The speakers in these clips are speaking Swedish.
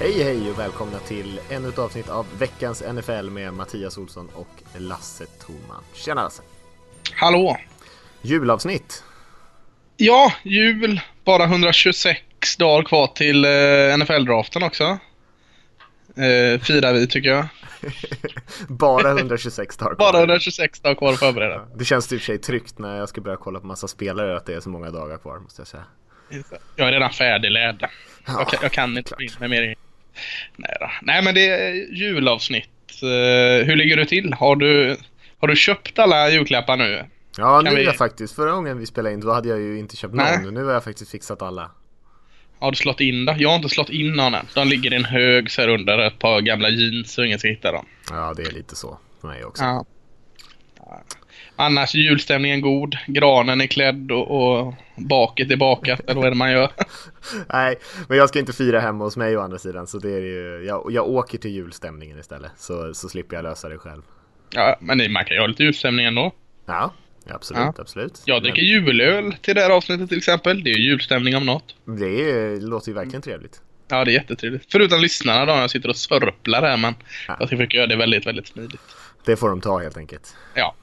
Hej hej och välkomna till ännu ett avsnitt av veckans NFL med Mattias Olsson och Lasse Thorman. Tjena Lasse! Hallå! Julavsnitt! Ja, jul. Bara 126 dagar kvar till eh, NFL-draften också. Eh, firar vi tycker jag. Bara 126 dagar Bara kvar. 126 dagar kvar att förbereda. Det känns i och för sig tryggt när jag ska börja kolla på massa spelare att det är så många dagar kvar måste jag säga. Jag är redan färdiglärd. Jag, kan- jag kan inte få in mig mer. Nej, då. Nej, men det är julavsnitt. Eh, hur ligger du till? Har du, har du köpt alla julklappar nu? Ja, nu Kan är vi- jag faktiskt, förra gången vi spelade in då hade jag ju inte köpt Nej. någon. Nu har jag faktiskt fixat alla. Har du slått in det? Jag har inte slått in någon än. De ligger i en hög så här under ett par gamla jeans och ingen ska hitta dem. Ja, det är lite så för mig också. Ja. Annars julstämningen god. Granen är klädd och, och baket är bakat, eller vad är det man gör? Nej, men jag ska inte fira hemma hos mig å andra sidan så det är ju, jag, jag åker till julstämningen istället så, så slipper jag lösa det själv. Ja, men det- man kan ju ha lite julstämning ändå. Ja, absolut, absolut. Jag dricker julöl till det här avsnittet till exempel. Det är ju julstämning om något. Det är, låter ju verkligen trevligt. Ja, det är jättetrevligt. Förutom lyssnarna då, jag sitter och sörplar här, men Ja. jag försöker göra det väldigt, väldigt smidigt. Det får de ta helt enkelt. Ja.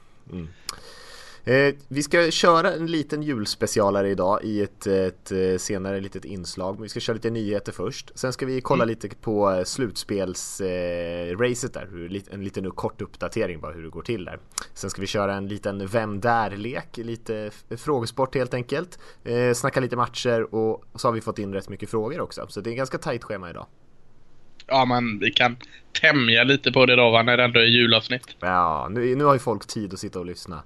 Eh, vi ska köra en liten julspecialare idag i ett, ett eh, senare litet inslag. Men vi ska köra lite nyheter först. Sen ska vi kolla lite på eh, slutspelsracet eh, racet där. En liten kort uppdatering bara hur det går till där. Sen ska vi köra en liten Vem där-lek, lite frågesport helt enkelt. Eh, snacka lite matcher och, och så har vi fått in rätt mycket frågor också. Så det är en ganska tajt schema idag. Ja, men vi kan tämja lite på det då, va, när det ändå är julavsnitt. Ja, nu, nu har ju folk tid att sitta och lyssna.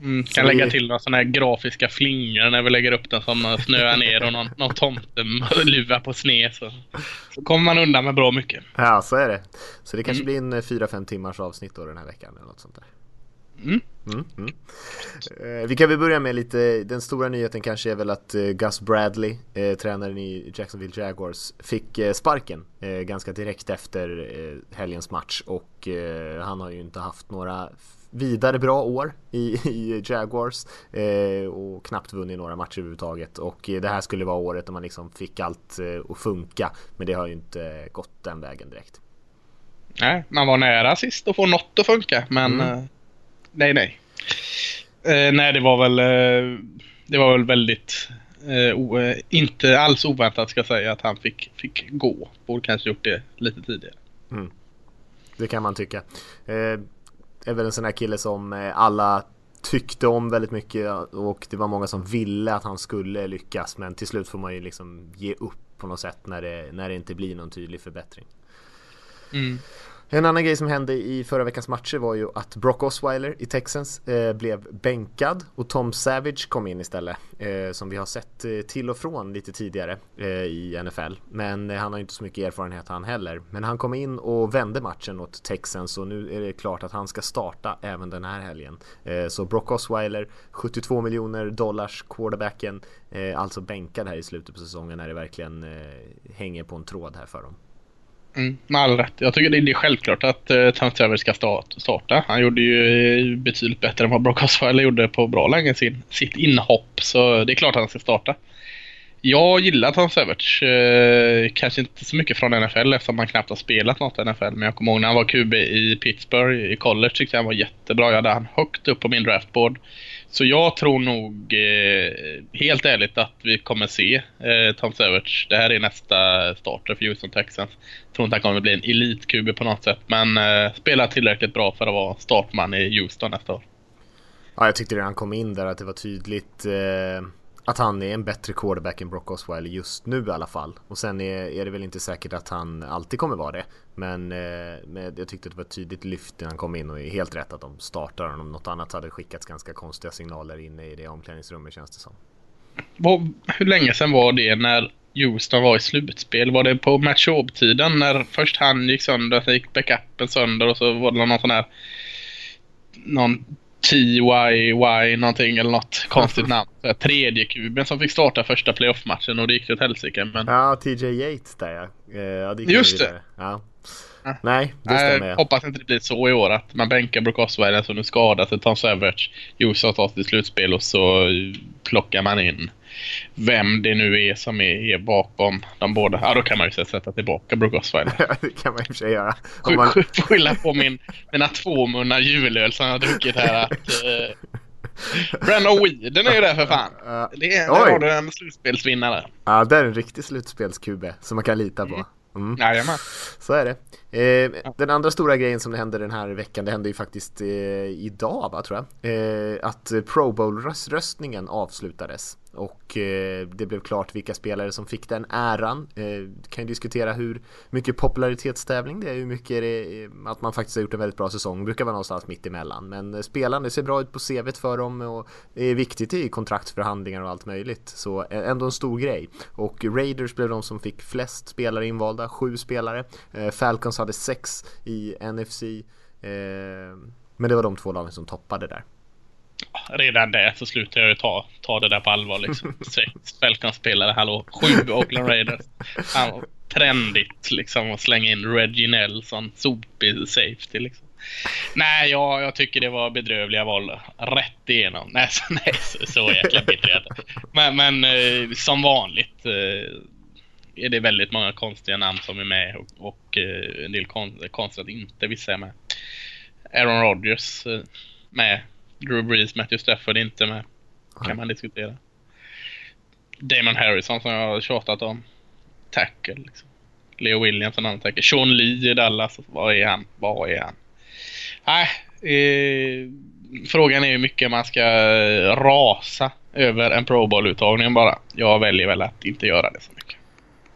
Mm, Så kan lägga vi- till några sådana här grafiska flingor när vi lägger upp den som eh, snöar ner och någon, någon tomteluva på sne så, så kommer man undan med bra mycket. Ja, så är det. Så det kanske blir en eh, 4-5 timmars avsnitt då den här veckan eller något sånt där. Mm. Mm, mm. Eh, vi kan väl börja med lite, den stora nyheten kanske är väl att eh, Gus Bradley, eh, tränaren i Jacksonville Jaguars, fick eh, sparken eh, ganska direkt efter eh, helgens match och eh, han har ju inte haft några vidare bra år i, i Jaguars eh, och knappt vunnit några matcher överhuvudtaget och det här skulle vara året då man liksom fick allt eh, att funka men det har ju inte gått den vägen direkt. Nej, man var nära sist att få något att funka, men Mm. Eh, nej, nej. Eh, nej, det var väl, eh, det var väl väldigt, eh, eh, inte alls oväntat ska jag säga att han fick, fick gå. Borde kanske gjort det lite tidigare. Det kan man tycka. Eh, är väl en sån här kille som eh, alla tyckte om väldigt mycket och det var många som ville att han skulle lyckas men till slut får man ju liksom ge upp på något sätt när det, när det inte blir någon tydlig förbättring. Mm. En annan grej som hände i förra veckans matcher var ju att Brock Osweiler i Texans eh, blev bänkad och Tom Savage kom in istället. Eh, som vi har sett eh, till och från lite tidigare eh, i NFL. Men eh, han har ju inte så mycket erfarenhet han heller. Men han kom in och vände matchen åt Texans och nu är det klart att han ska starta även den här helgen. Eh, så Brock Osweiler, 72 miljoner dollars quarterbacken, eh, alltså bänkad här i slutet på säsongen när det verkligen eh, hänger på en tråd här för dem. Mm, med all rätt. Jag tycker det det är självklart att eh, uh, Tom ska start, starta. Han gjorde ju eh, betydligt bättre än vad Brock Osweiler gjorde på bra länge sin, sitt inhopp. Så det är klart att han ska starta. Jag gillar Tom Eh, kanske inte så mycket från NFL eftersom han knappt har spelat något NFL. Men jag kommer ihåg när han var QB i Pittsburgh i college tyckte jag han var jättebra. Jag hade han högt upp på min draftboard. Så jag tror nog eh, helt ärligt att vi kommer se eh, Tom Savage. Det här är nästa starter för Houston Texans. Jag tror inte han kommer bli en elit-QB på något sätt. Men eh, spelar tillräckligt bra för att vara startman i Houston nästa år. Ja, jag tyckte redan han kom in där att det var tydligt eh, att han är en bättre quarterback än Brock Osweiler just nu i alla fall. Och sen är, är det väl inte säkert att han alltid kommer vara det. Men, eh, men jag tyckte det var ett tydligt lyft när han kom in och är helt rätt att de startar honom. Något annat hade skickats ganska konstiga signaler inne i det omklädningsrummet känns det som. Hur länge sedan var det när Houston var i slutspel? Var det på match tiden när först han gick sönder, sen gick backupen sönder och så var det någon sån här någon TYY någonting eller något konstigt namn. Tredje kuben som fick starta första playoff-matchen och det gick åt helsike. Men... Ja, TJ Yates där ja. Eh, ja det Just det! Ja. Nej, det stämmer. Jag hoppas inte det blir så i år att man bänkar Brook Osweiler som nu skadar sig, Tom Savage, Josa tar till slutspel och så plockar man in vem det nu är som är, är bakom de båda. Ja, då kan man ju sätta tillbaka Brook Osweiler. Ja, det kan man i och för sig göra. Om man... Skylla på min, mina två munnar julöl som jag har druckit här att... Uh... Brandon Weeden är ju där för fan. Det är, där har du en slutspelsvinnare. Ja, det är en riktig slutspelskube som man kan lita på. Mm. Jajamän. Så är det. Eh, den andra stora grejen som hände den här veckan, det hände ju faktiskt eh, idag va, tror jag. Eh, att Pro Bowl-röstningen avslutades. Och eh, det blev klart vilka spelare som fick den äran. Eh, kan ju diskutera hur mycket popularitetstävling det är, hur mycket det är, att man faktiskt har gjort en väldigt bra säsong. Det brukar vara någonstans mitt emellan. Men eh, spelarna, spelande ser bra ut på CVt för dem och det är viktigt i kontraktsförhandlingar och allt möjligt. Så eh, ändå en stor grej. Och Raiders blev de som fick flest spelare invalda, sju spelare. Eh, Falcons hade sex i NFC. Eh, men det var de två lagen som toppade där redan där så slutar jag ju ta, ta det där på allvar liksom. Sex Falcons-spelare, hallå. Sju Oakland Raiders. Han trendigt liksom att slänga in Reggie Nelson, sopig safety liksom. Nej, jag, jag tycker det var bedrövliga val. Rätt igenom. Nej, så, nej, så, så jäkla bitter Men, men eh, som vanligt eh, är det väldigt många konstiga namn som är med och, och eh, en del kon konstigt att inte vissa är med. Aaron Rodgers eh, med Drew Brees, Matthew Stafford inte med. Kan man diskutera. Damon Harrison som jag har tjatat om. Tackle liksom. Leo Williams en annan tackle. Sean Lee i Dallas. Vad är han? Vad är han? Nej, eh, frågan är hur mycket man ska rasa över en Pro Bowl-uttagning bara. Jag väljer väl att inte göra det så mycket.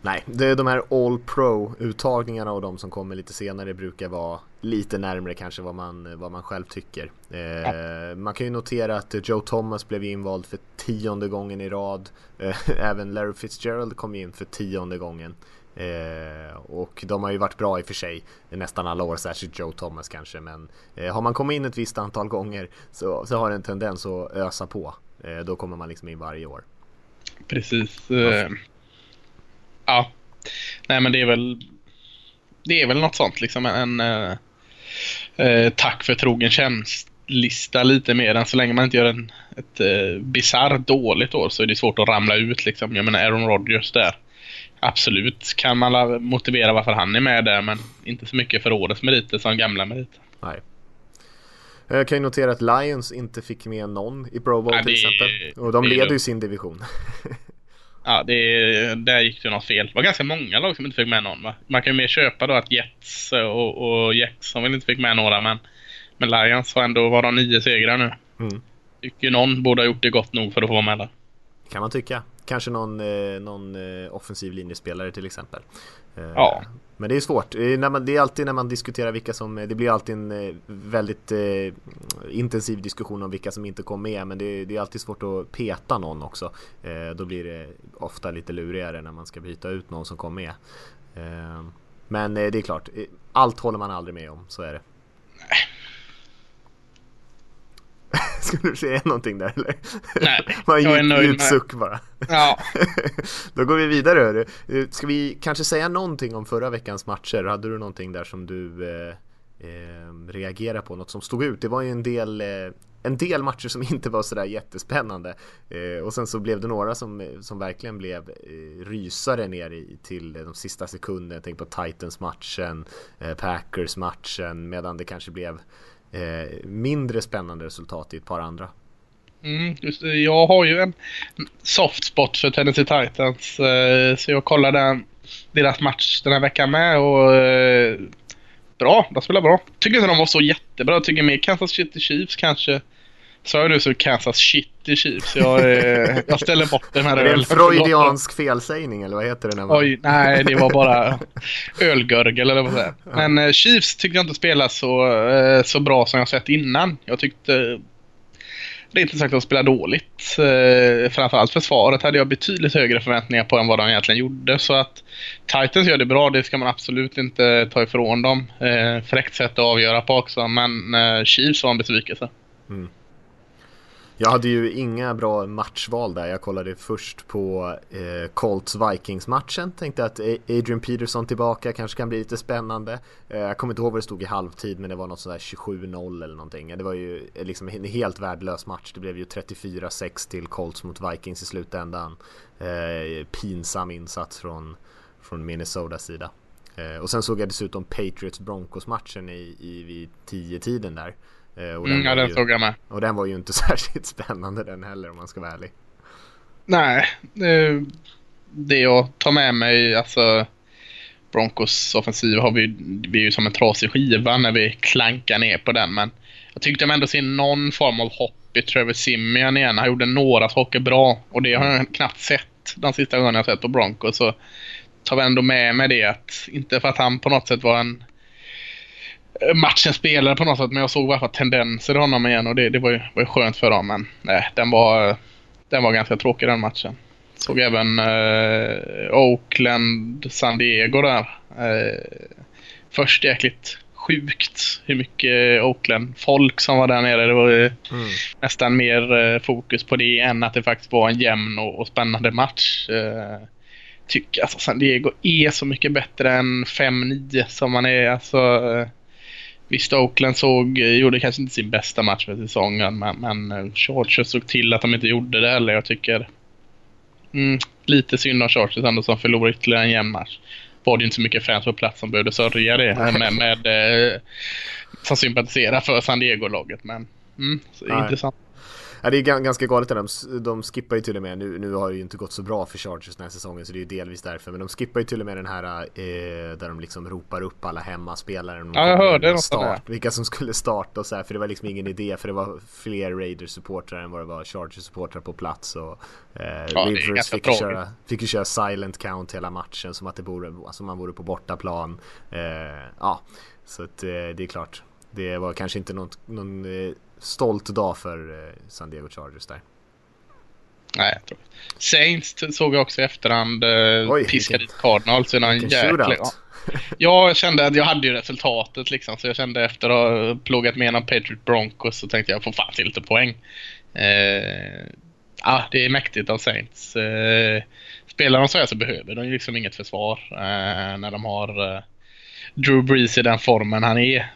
Nej, det är de här All Pro-uttagningarna och de som kommer lite senare brukar vara lite närmre kanske vad man, vad man själv tycker. Eh, ja. Man kan ju notera att Joe Thomas blev invald för tionde gången i rad. Eh, även Larry Fitzgerald kom in för tionde gången. Eh, och de har ju varit bra i och för sig nästan alla år, särskilt Joe Thomas kanske. Men eh, har man kommit in ett visst antal gånger så, så har det en tendens att ösa på. Eh, då kommer man liksom in varje år. Precis. Eh, ja. Nej men det är väl det är väl något sånt liksom en, en eh, tack för trogen tjänst-lista lite mer än så länge man inte gör en, ett eh, bisarrt dåligt år så är det svårt att ramla ut liksom. Jag menar Aaron Rodgers där. Absolut kan man motivera varför han är med där men inte så mycket för årets meriter som gamla meriter. Nej. Jag kan ju notera att Lions inte fick med någon i Pro Bowl ja, till exempel. Och de leder ju sin division. Ja, det, där gick det något fel. Det var ganska många lag som inte fick med någon va? Man kan ju mer köpa då att Jets och, och Jackson väl inte fick med några men, men Lions har ändå var de nio segrar nu. Mm. Tycker någon borde ha gjort det gott nog för att få vara med där. Kan man tycka. Kanske någon, eh, någon eh, offensiv linjespelare till exempel. Eh, ja. Men det är svårt. När man, det är alltid när man diskuterar vilka som... Det blir alltid en eh, väldigt eh, intensiv diskussion om vilka som inte kom med. Men det, det är alltid svårt att peta någon också. Eh, då blir det ofta lite lurigare när man ska byta ut någon som kom med. Eh, men eh, det är klart, eh, allt håller man aldrig med om. Så är det. Skulle du säga någonting där eller? Nej, jag är nöjd med suck bara. Ja. Då går vi vidare hörru. Ska vi kanske säga någonting om förra veckans matcher? Hade du någonting där som du eh, eh, reagerade på? Något som stod ut? Det var ju en del eh, en del matcher som inte var sådär jättespännande eh, och sen så blev det några som, som verkligen blev eh, rysare ner i, till de sista sekunderna. Tänker på Titans-matchen, eh, Packers-matchen medan det kanske blev eh, mindre spännande resultat i ett par andra. Mm, just det. Jag har ju en soft spot för Tennessee Titans. Eh, så jag kollade deras match den här veckan med och eh, bra. De spelar bra. Tycker inte de var så jättebra. Tycker mer Kansas City Chiefs kanske Sa jag nu så Kansas City Chiefs. Jag, eh, jag ställer bort den här Är det en freudiansk felsägning eller vad heter det? Oj, nej det var bara ölgörgel eller vad säger Men eh, Chiefs tyckte jag inte spelade så, eh, så bra som jag sett innan. Jag tyckte det är inte sagt att de spelar dåligt. Eh, framförallt försvaret hade jag betydligt högre förväntningar på än vad de egentligen gjorde. Så att Titans gör det bra, det ska man absolut inte ta ifrån dem. Eh, fräckt sätt att avgöra på också, men eh, Chiefs var en besvikelse. Mm. Jag hade ju inga bra matchval där. Jag kollade först på eh, Colts Vikings matchen. Tänkte att eh, Adrian Peterson tillbaka kanske kan bli lite spännande. Eh, jag kommer inte ihåg vad det stod i halvtid men det var något sådär 27-0 eller någonting. Det var ju eh, liksom en helt värdelös match. Det blev ju 34-6 till Colts mot Vikings i slutändan. Eh, pinsam insats från, från Minnesotas sida. Eh, och sen såg jag dessutom Patriots Broncos matchen i, i vid 10-tiden där. Eh, och den mm, ja, den ju, såg jag med. Och den var ju inte särskilt spännande den heller om man ska vara ärlig. Nej, det jag tar med mig, alltså Broncos offensiv har vi, vi är ju som en trasig skiva när vi klankar ner på den. Men jag tyckte man ändå ser någon form av hopp i Trevor Simeon igen. Han gjorde några saker bra och det har jag knappt sett de sista gångerna jag sett på Broncos. Så tar vi ändå med mig det att, inte för att han på något sätt var en matchen spelare på något sätt. Men jag såg i alla fall tendenser i honom igen och det, det var, ju, var ju skönt för dem. Men nej, den var, den var ganska tråkig den matchen. Såg även eh, Oakland, San Diego där. Eh, först jäkligt sjukt hur mycket Oakland-folk som var där nere. Det var mm. nästan mer eh, fokus på det än att det faktiskt var en jämn och, och spännande match. Eh, tycker alltså San Diego är så mycket bättre än 5-9 som man är. Alltså, eh, Visst, Oakland såg, gjorde kanske inte sin bästa match för säsongen, men, men eh, Chargers såg till att de inte gjorde det heller. Jag tycker mm, lite synd om Chargers ändå som förlorade ytterligare en jämn match. Var det inte så mycket fans på plats som behövde sörja det med, med, med som sympatiserar för San Diego-laget. Men mm, intressant. Ja, det är ganska galet. De, de skippar ju till och med, nu, nu har det ju inte gått så bra för Chargers den här säsongen så det är ju delvis därför. Men de skippar ju till och med den här eh, där de liksom ropar upp alla hemmaspelare. Ja, jag hörde något start, Vilka som skulle starta och så här, för det var liksom ingen idé för det var fler Raiders-supportrar än vad det var Chargers-supportrar på plats. Och, eh, ja, Rivers fick köra, fick ju köra silent count hela matchen som att det vore, som man vore på bortaplan. Eh, ja, så att, eh, det är klart. Det var kanske inte någon, någon eh, stolt dag för eh, San Diego Chargers där. Nej, jag tror Saints såg jag också i efterhand eh, Oj, piska dit Cardinals i någon jäkla... Ja. Jag kände att jag hade ju resultatet liksom, så jag kände efter att ha plågat med genom Patriot Broncos så tänkte jag få fan till lite poäng. Eh, ja, det är mäktigt av Saints. Eh, spelar de så här så behöver de ju liksom inget försvar eh, när de har eh, Drew Brees i den formen han är.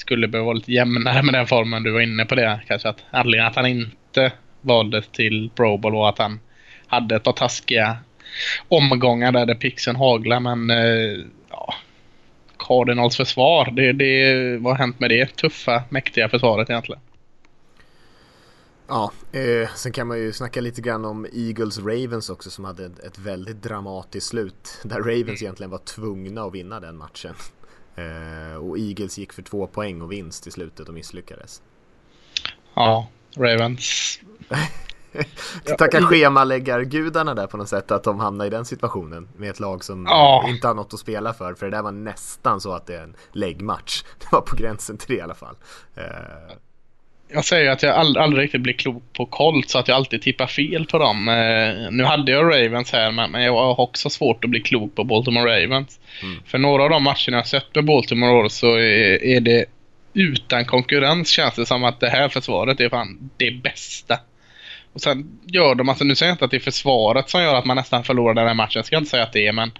Skulle behöva vara lite jämnare med den formen. Du var inne på det kanske. Att anledningen att han inte valdes till Pro Bowl var att han hade ett par taskiga omgångar där det pixen haglar. Men eh, ja, Cardinals försvar. Det, det, vad har hänt med det tuffa, mäktiga försvaret egentligen? Ja, eh, sen kan man ju snacka lite grann om Eagles Ravens också som hade ett, ett väldigt dramatiskt slut. Där Ravens mm. egentligen var tvungna att vinna den matchen. Eh, och Eagles gick för två poäng och vinst i slutet och misslyckades. Ja, Ravens. Tacka schemaläggargudarna där på något sätt att de hamnar i den situationen med ett lag som ja. inte har något att spela för. För det där var nästan så att det är en läggmatch. Det var på gränsen till det i alla fall. Eh, jag säger att jag aldrig, aldrig riktigt blir klok på Colt så att jag alltid tippar fel på dem. Eh, nu hade jag Ravens här men, men jag har också svårt att bli klok på Baltimore Ravens. Mm. För några av de matcherna jag sett med Baltimore så är, är, det utan konkurrens känns det som att det här försvaret är fan det bästa. Och sen gör de, alltså nu säger jag inte att det är försvaret som gör att man nästan förlorar den här matchen, jag ska inte säga att det är men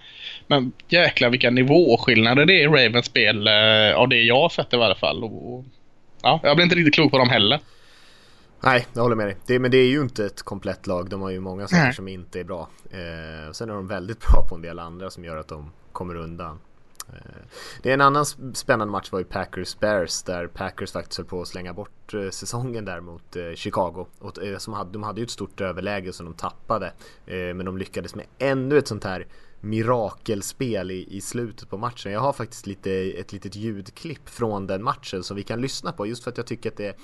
men jäklar vilka nivåskillnader det är i Ravens spel eh, av det jag har sett i varje fall. Och, ja, jag blir inte riktigt klok på dem heller. Nej, jag håller med dig. Det, men det är ju inte ett komplett lag. De har ju många saker Nej. som inte är bra. Eh, sen är de väldigt bra på en del andra som gör att de kommer undan. Eh, det är en annan spännande match var ju Packers-Bears där Packers faktiskt höll på att slänga bort eh, säsongen där mot eh, Chicago. Och, som hade, de hade ju ett stort överläge som de tappade. Men de lyckades med ännu ett sånt här mirakelspel i, i slutet på matchen. Jag har faktiskt lite, ett litet ljudklipp från den matchen som vi kan lyssna på just för att jag tycker att det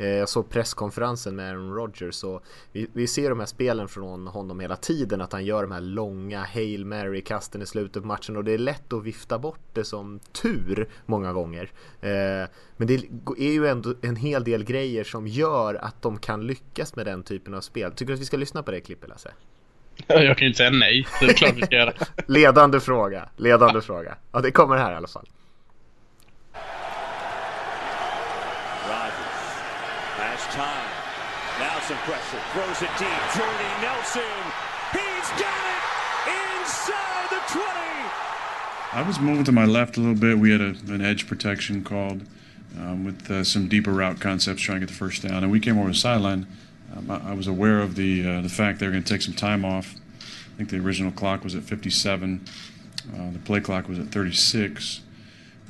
Eh, jag såg presskonferensen med Aaron Rodgers och vi, vi, ser de här spelen från honom hela tiden att han gör de här långa Hail Mary-kasten i slutet på matchen och det är lätt att vifta bort det som tur många gånger. Eh, men det är ju ändå en hel del grejer som gör att de kan lyckas med den typen av spel. Tycker du att vi ska lyssna på det klippet Lasse? Jag kan ju inte säga nej, det är klart vi ska göra. ledande fråga, ledande ja. fråga. Ja, det kommer här i alla fall. time. Now some pressure. Throws it deep. Jordy Nelson. He's got it inside the 20. I was moving to my left a little bit. We had a, an edge protection called um, with uh, some deeper route concepts trying to get the first down. And we came over the sideline. Um, I, I, was aware of the uh, the fact they were going to take some time off. I think the original clock was at 57. Uh, the play clock was at 36.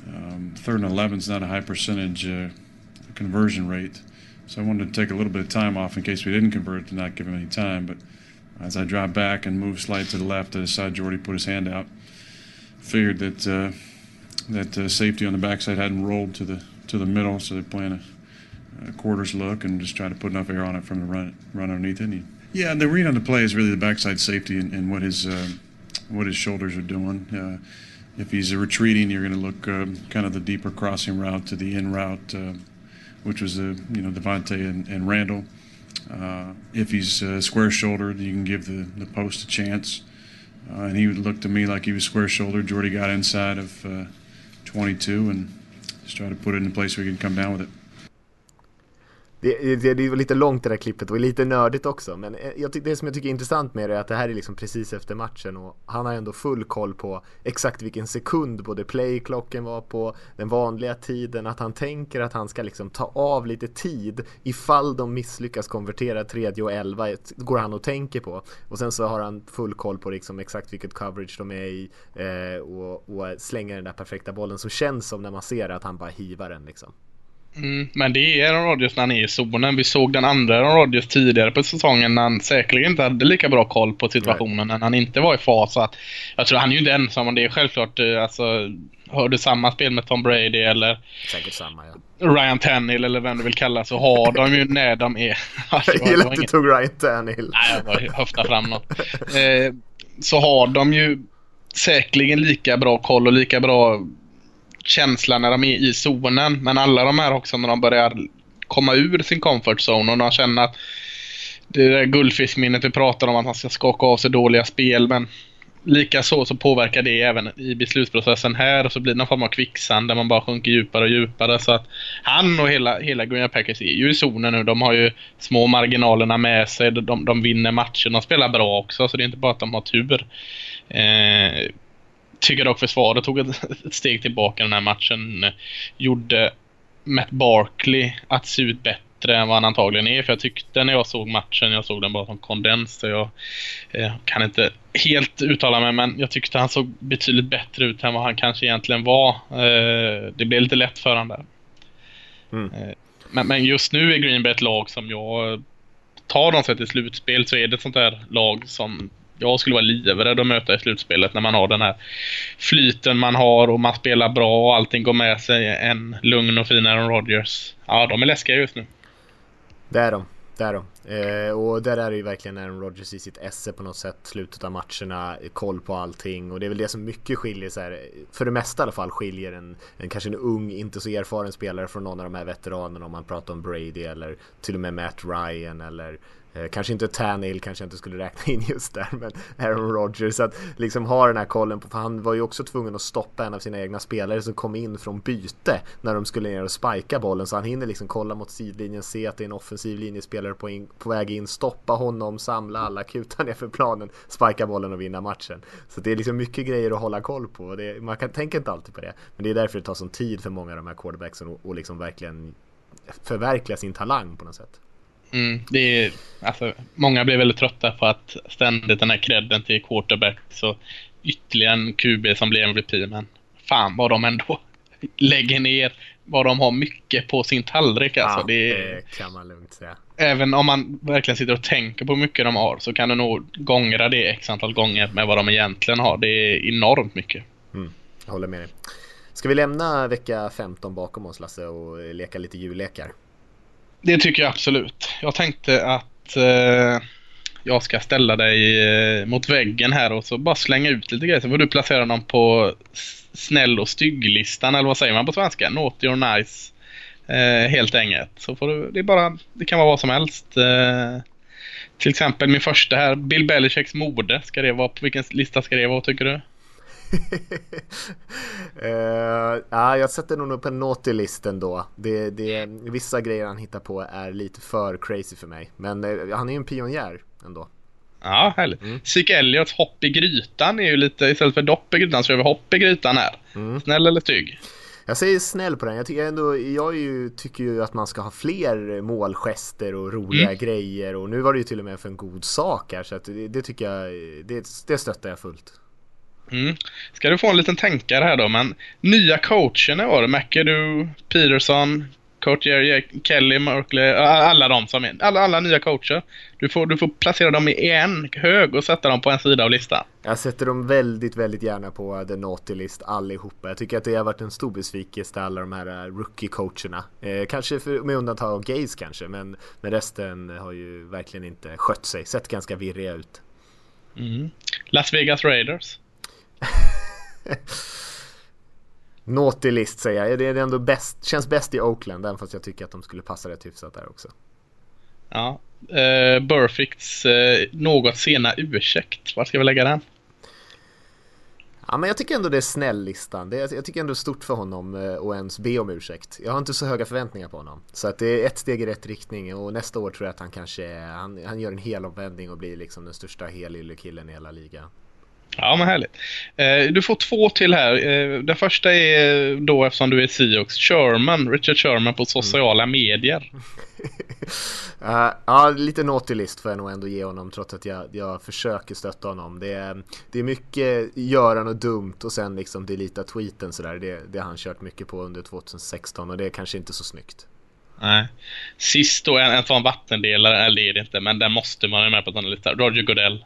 Um, third and 11 is not a high percentage uh, conversion rate. So I wanted to take a little bit of time off in case we didn't convert to not give him any time. But as I dropped back and moved slightly to the left, I saw Jordy put his hand out. Figured that uh, that uh, safety on the backside hadn't rolled to the to the middle, so they're playing a, quarters look and just try to put enough air on it from the run run underneath it. And yeah, the read on the play is really the backside safety and, and what his uh, what his shoulders are doing. Uh, if he's retreating, you're going to look um, kind of the deeper crossing route to the in route uh, which was uh, you know Devontae and, and Randall. Uh, if he's uh, square shouldered, you can give the, the post a chance. Uh, and he would look to me like he was square shouldered. Jordy got inside of uh, 22 and just try to put it in a place where he can come down with it. Det, det, det var lite långt det där klippet och lite nördigt också men eh, jag, det som jag tycker är intressant med det är att det här är liksom precis efter matchen och han har ändå full koll på exakt vilken sekund både playklockan var på, den vanliga tiden, att han tänker att han ska liksom ta av lite tid ifall de misslyckas konvertera tredje och elva går han och tänker på och sen så har han full koll på liksom exakt vilket coverage de är i eh, och, och slänger den där perfekta bollen som känns som när man ser att han bara hivar den liksom. Mm, men det är Aaron Rodgers när han är i zonen. Vi såg den andra Aaron Rodgers tidigare på säsongen när han säkerligen inte hade lika bra koll på situationen right. när han inte var i fas. Att, jag tror han är ju inte ensam om det. är självklart, eh, alltså, hör du samma spel med Tom Brady eller samma, ja. Ryan Tannehill eller vem du vill kalla så har de ju när de är... Alltså, jag gillar att du tog Ryan Tannehill. Nej, jag bara höfta fram något. Eh, så har de ju säkerligen lika bra koll och lika bra känsla när de är i zonen. Men alla de här också när de börjar komma ur sin comfort zone och de känner att det där guldfiskminnet vi pratar om att man ska skaka av sig dåliga spel. Men likaså så påverkar det även i beslutsprocessen här och så blir det någon form av kvicksand där man bara sjunker djupare och djupare. Så att han och hela, hela Green Packers är ju i zonen nu. De har ju små marginalerna med sig. De, de vinner matcher. De spelar bra också så det är inte bara att de har tur. Eh, tycker dock försvaret tog ett, ett steg tillbaka den här matchen. Gjorde Matt Barkley att se ut bättre än vad han antagligen är. För jag tyckte när jag såg matchen, jag såg den bara som kondens. Så jag eh, kan inte helt uttala mig men jag tyckte han såg betydligt bättre ut än vad han kanske egentligen var. Eh, det blev lite lätt för honom där. Mm. Eh, men, men, just nu är Green Bay ett lag som jag tar de sig till slutspel så är det ett sånt där lag som jag skulle vara livrädd att möta i slutspelet när man har den här flyten man har och man spelar bra och allting går med sig. En lugn och fin Aaron Rodgers. Ja, de är läskiga just nu. Det är de. Det är de. Eh, och där är det ju verkligen Aaron Rodgers i sitt esse på något sätt. Slutet av matcherna, koll på allting. Och det är väl det som mycket skiljer, så här, för det mesta i alla fall, skiljer en, en kanske en ung, inte så erfaren spelare från någon av de här veteranerna. Om man pratar om Brady eller till och med Matt Ryan eller Eh, kanske inte Tannehill kanske jag inte skulle räkna in just där men Aaron Rodgers. Att liksom ha den här kollen på för han var ju också tvungen att stoppa en av sina egna spelare som kom in från byte när de skulle ner och spika bollen. Så han hinner liksom kolla mot sidlinjen se att det är en offensiv linjespelare på, in, på väg in stoppa honom samla alla kutar ner för planen spika bollen och vinna matchen. Så det är liksom mycket grejer att hålla koll på. Det, man kan tänker inte alltid på det. Men det är därför det tar sån tid för många av de här quarterbacksen att liksom verkligen förverkliga sin talang på något sätt. Mm, det är, alltså, många blir väldigt trötta på att ständigt den här credden till quarterback så ytterligare en QB som blir MVP men fan vad de ändå lägger ner vad de har mycket på sin tallrik. Alltså. ja, det, det kan man lugnt säga. Även om man verkligen sitter och tänker på hur mycket de har så kan du nog gångra det x antal gånger med vad de egentligen har. Det är enormt mycket. Mm, jag håller med dig. Ska vi lämna vecka 15 bakom oss Lasse och leka lite jullekar? Det tycker jag absolut. Jag tänkte att eh, jag ska ställa dig eh, mot väggen här och så bara slänga ut lite grejer. Så får du placera dem på snäll och stygg-listan, eller vad säger man på svenska? Naughty or nice. Eh, helt enkelt. Så får du, det, är bara, det kan vara vad som helst. Eh, till exempel min första här, Bill Belichicks mode. Ska det vara, på vilken lista ska det vara tycker du? Uh, ja, jag sätter nog på en naughty-listen då. Det, det, vissa grejer han hittar på är lite för crazy för mig. Men uh, han är ju en pionjär ändå. Ja, härligt. Mm. Zeke Elliots hopp i grytan är ju lite, istället för dopp i grytan så är vi hopp i grytan här. Mm. Snäll eller stygg? Jag säger snäll på den. Jag tycker ändå, jag ju, tycker ju att man ska ha fler målgester och roliga mm. grejer och nu var det ju till och med för en god sak här så att det, det tycker jag, det, det stöttar jag fullt. Mm. Ska du få en liten tänkare här då, men nya coacherna var det McAdoo, Peterson, coach Jerry, Kelly, Merkley, alla de som är, alla, alla nya coacher. Du får, du får placera dem i en hög och sätta dem på en sida av listan. Jag sätter dem väldigt, väldigt gärna på The Naughty List allihopa. Jag tycker att det har varit en stor besvikelse alla de här eh, rookie-coacherna. Eh, kanske för, med undantag av Gaze kanske, men, men resten har ju verkligen inte skött sig. Sett ganska virriga ut. Mm. Las Vegas Raiders. Naughty list säger jag. Det är ändå bäst, känns bäst i Oakland, även fast jag tycker att de skulle passa rätt hyfsat där också. Ja. Uh, Burficts uh, något sena ursäkt. Var ska vi lägga den? Ja, men jag tycker ändå det är snäll-listan. Det är, jag tycker ändå stort för honom att ens be om ursäkt. Jag har inte så höga förväntningar på honom. Så att det är ett steg i rätt riktning och nästa år tror jag att han kanske han, han gör en helomvändning och blir liksom den största helylle-killen i hela ligan. Ja, men härligt. Eh, du får två till här. Eh, den första är då, eftersom du är Seahawks, Sherman, Richard Sherman på sociala mm. medier. uh, ja, lite naughty list får jag nog ändå ge honom trots att jag, jag försöker stötta honom. Det är, det är mycket göra något dumt och sen liksom delita tweeten sådär. Det, det har han kört mycket på under 2016 och det är kanske inte så snyggt. Nej. Sist då, en, en sån vattendelare, eller det är det inte, men den måste man ha med på den här listan. Roger Goodell.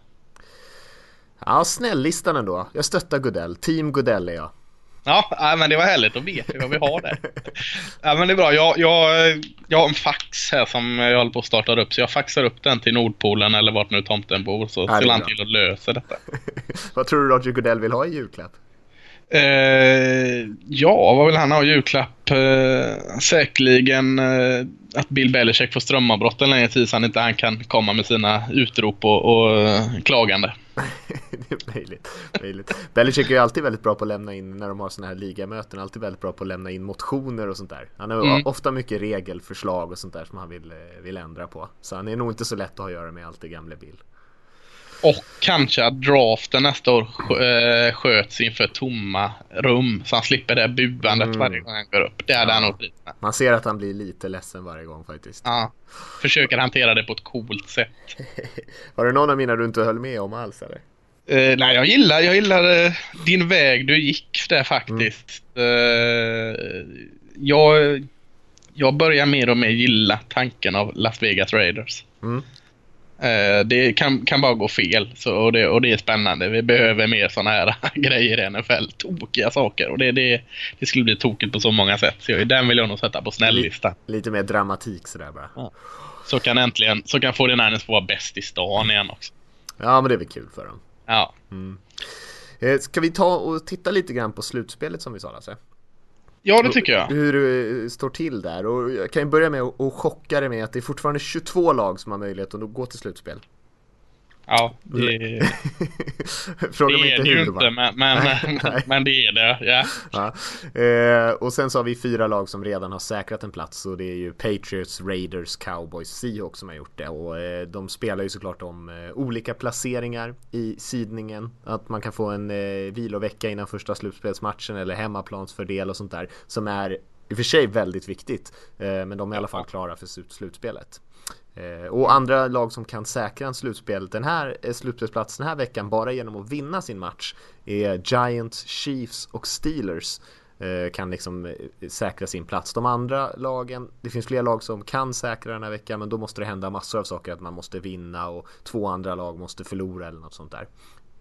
Ja, snäll-listan ändå. Jag stöttar Godell. Team Godell är jag. Ja, men det var härligt. Då vet vi vad vi har där. ja, men det är bra. Jag, jag, jag har en fax här som jag håller på att starta upp. Så jag faxar upp den till Nordpolen eller vart nu tomten bor. Så ser han till att lösa detta. vad tror du Roger Godell vill ha i julklapp? Uh, ja, vad vill han ha i julklapp? Uh, säkerligen uh, att Bill Belichick får strömavbrott en längre tid så han inte han kan komma med sina utrop och, och klagande. det är möjligt. möjligt. Belichick är ju alltid väldigt bra på att lämna in när de har sådana här ligamöten. Alltid väldigt bra på att lämna in motioner och sånt där. Han har mm. ofta mycket regelförslag och sånt där som han vill, vill ändra på. Så han är nog inte så lätt att ha att göra med alltid gamle Bill. Och kanske att draften nästa år eh, sköts inför tomma rum. Så han slipper det buandet mm. varje gång han går upp. Det hade ja. han nog blivit Man ser att han blir lite ledsen varje gång faktiskt. Ja. Försöker hantera det på ett coolt sätt. Var det någon av mina du inte höll med om alls eller? Uh, nej, jag gillar, jag gillar uh, din väg du gick där faktiskt. Mm. Uh, jag, jag börjar mer och mer gilla tanken av Las Vegas Raiders. Mm. Eh, det kan, kan bara gå fel så, och, det, och det är spännande. Vi behöver mer sådana här grejer i NFL. Tokiga saker. Och det, det, det skulle bli tokigt på så många sätt. Så den vill jag nog sätta på snälllistan. Lite, lite mer dramatik sådär bara. Ja. Så kan äntligen, så kan 49ers få vara bäst i stan igen också. Ja men det är väl kul för dem. Ja. Mm. Eh, ska vi ta och titta lite grann på slutspelet som vi sa Lasse? Ja, det tycker jag. Hur det står till där. Och jag kan ju börja med att chocka dig med att det är fortfarande 22 lag som har möjlighet att gå till slutspel. Ja, det, Fråga det är det ju inte, men, men, men, det är det. Ja. ja. Eh, och sen så har vi fyra lag som redan har säkrat en plats och det är ju Patriots, Raiders, Cowboys, Seahawks som har gjort det. Och eh, de spelar ju såklart om eh, olika placeringar i sidningen. Att man kan få en eh, vilovecka innan första slutspelsmatchen eller hemmaplansfördel och sånt där. Som är i och för sig väldigt viktigt. Eh, men de är i alla fall klara för slutspelet. Eh, och andra lag som kan säkra en slutspel den här eh, slutspelsplats den här veckan bara genom att vinna sin match är Giants, Chiefs och Steelers. Eh, kan liksom säkra sin plats. De andra lagen, det finns fler lag som kan säkra den här veckan men då måste det hända massor av saker att man måste vinna och två andra lag måste förlora eller något sånt där.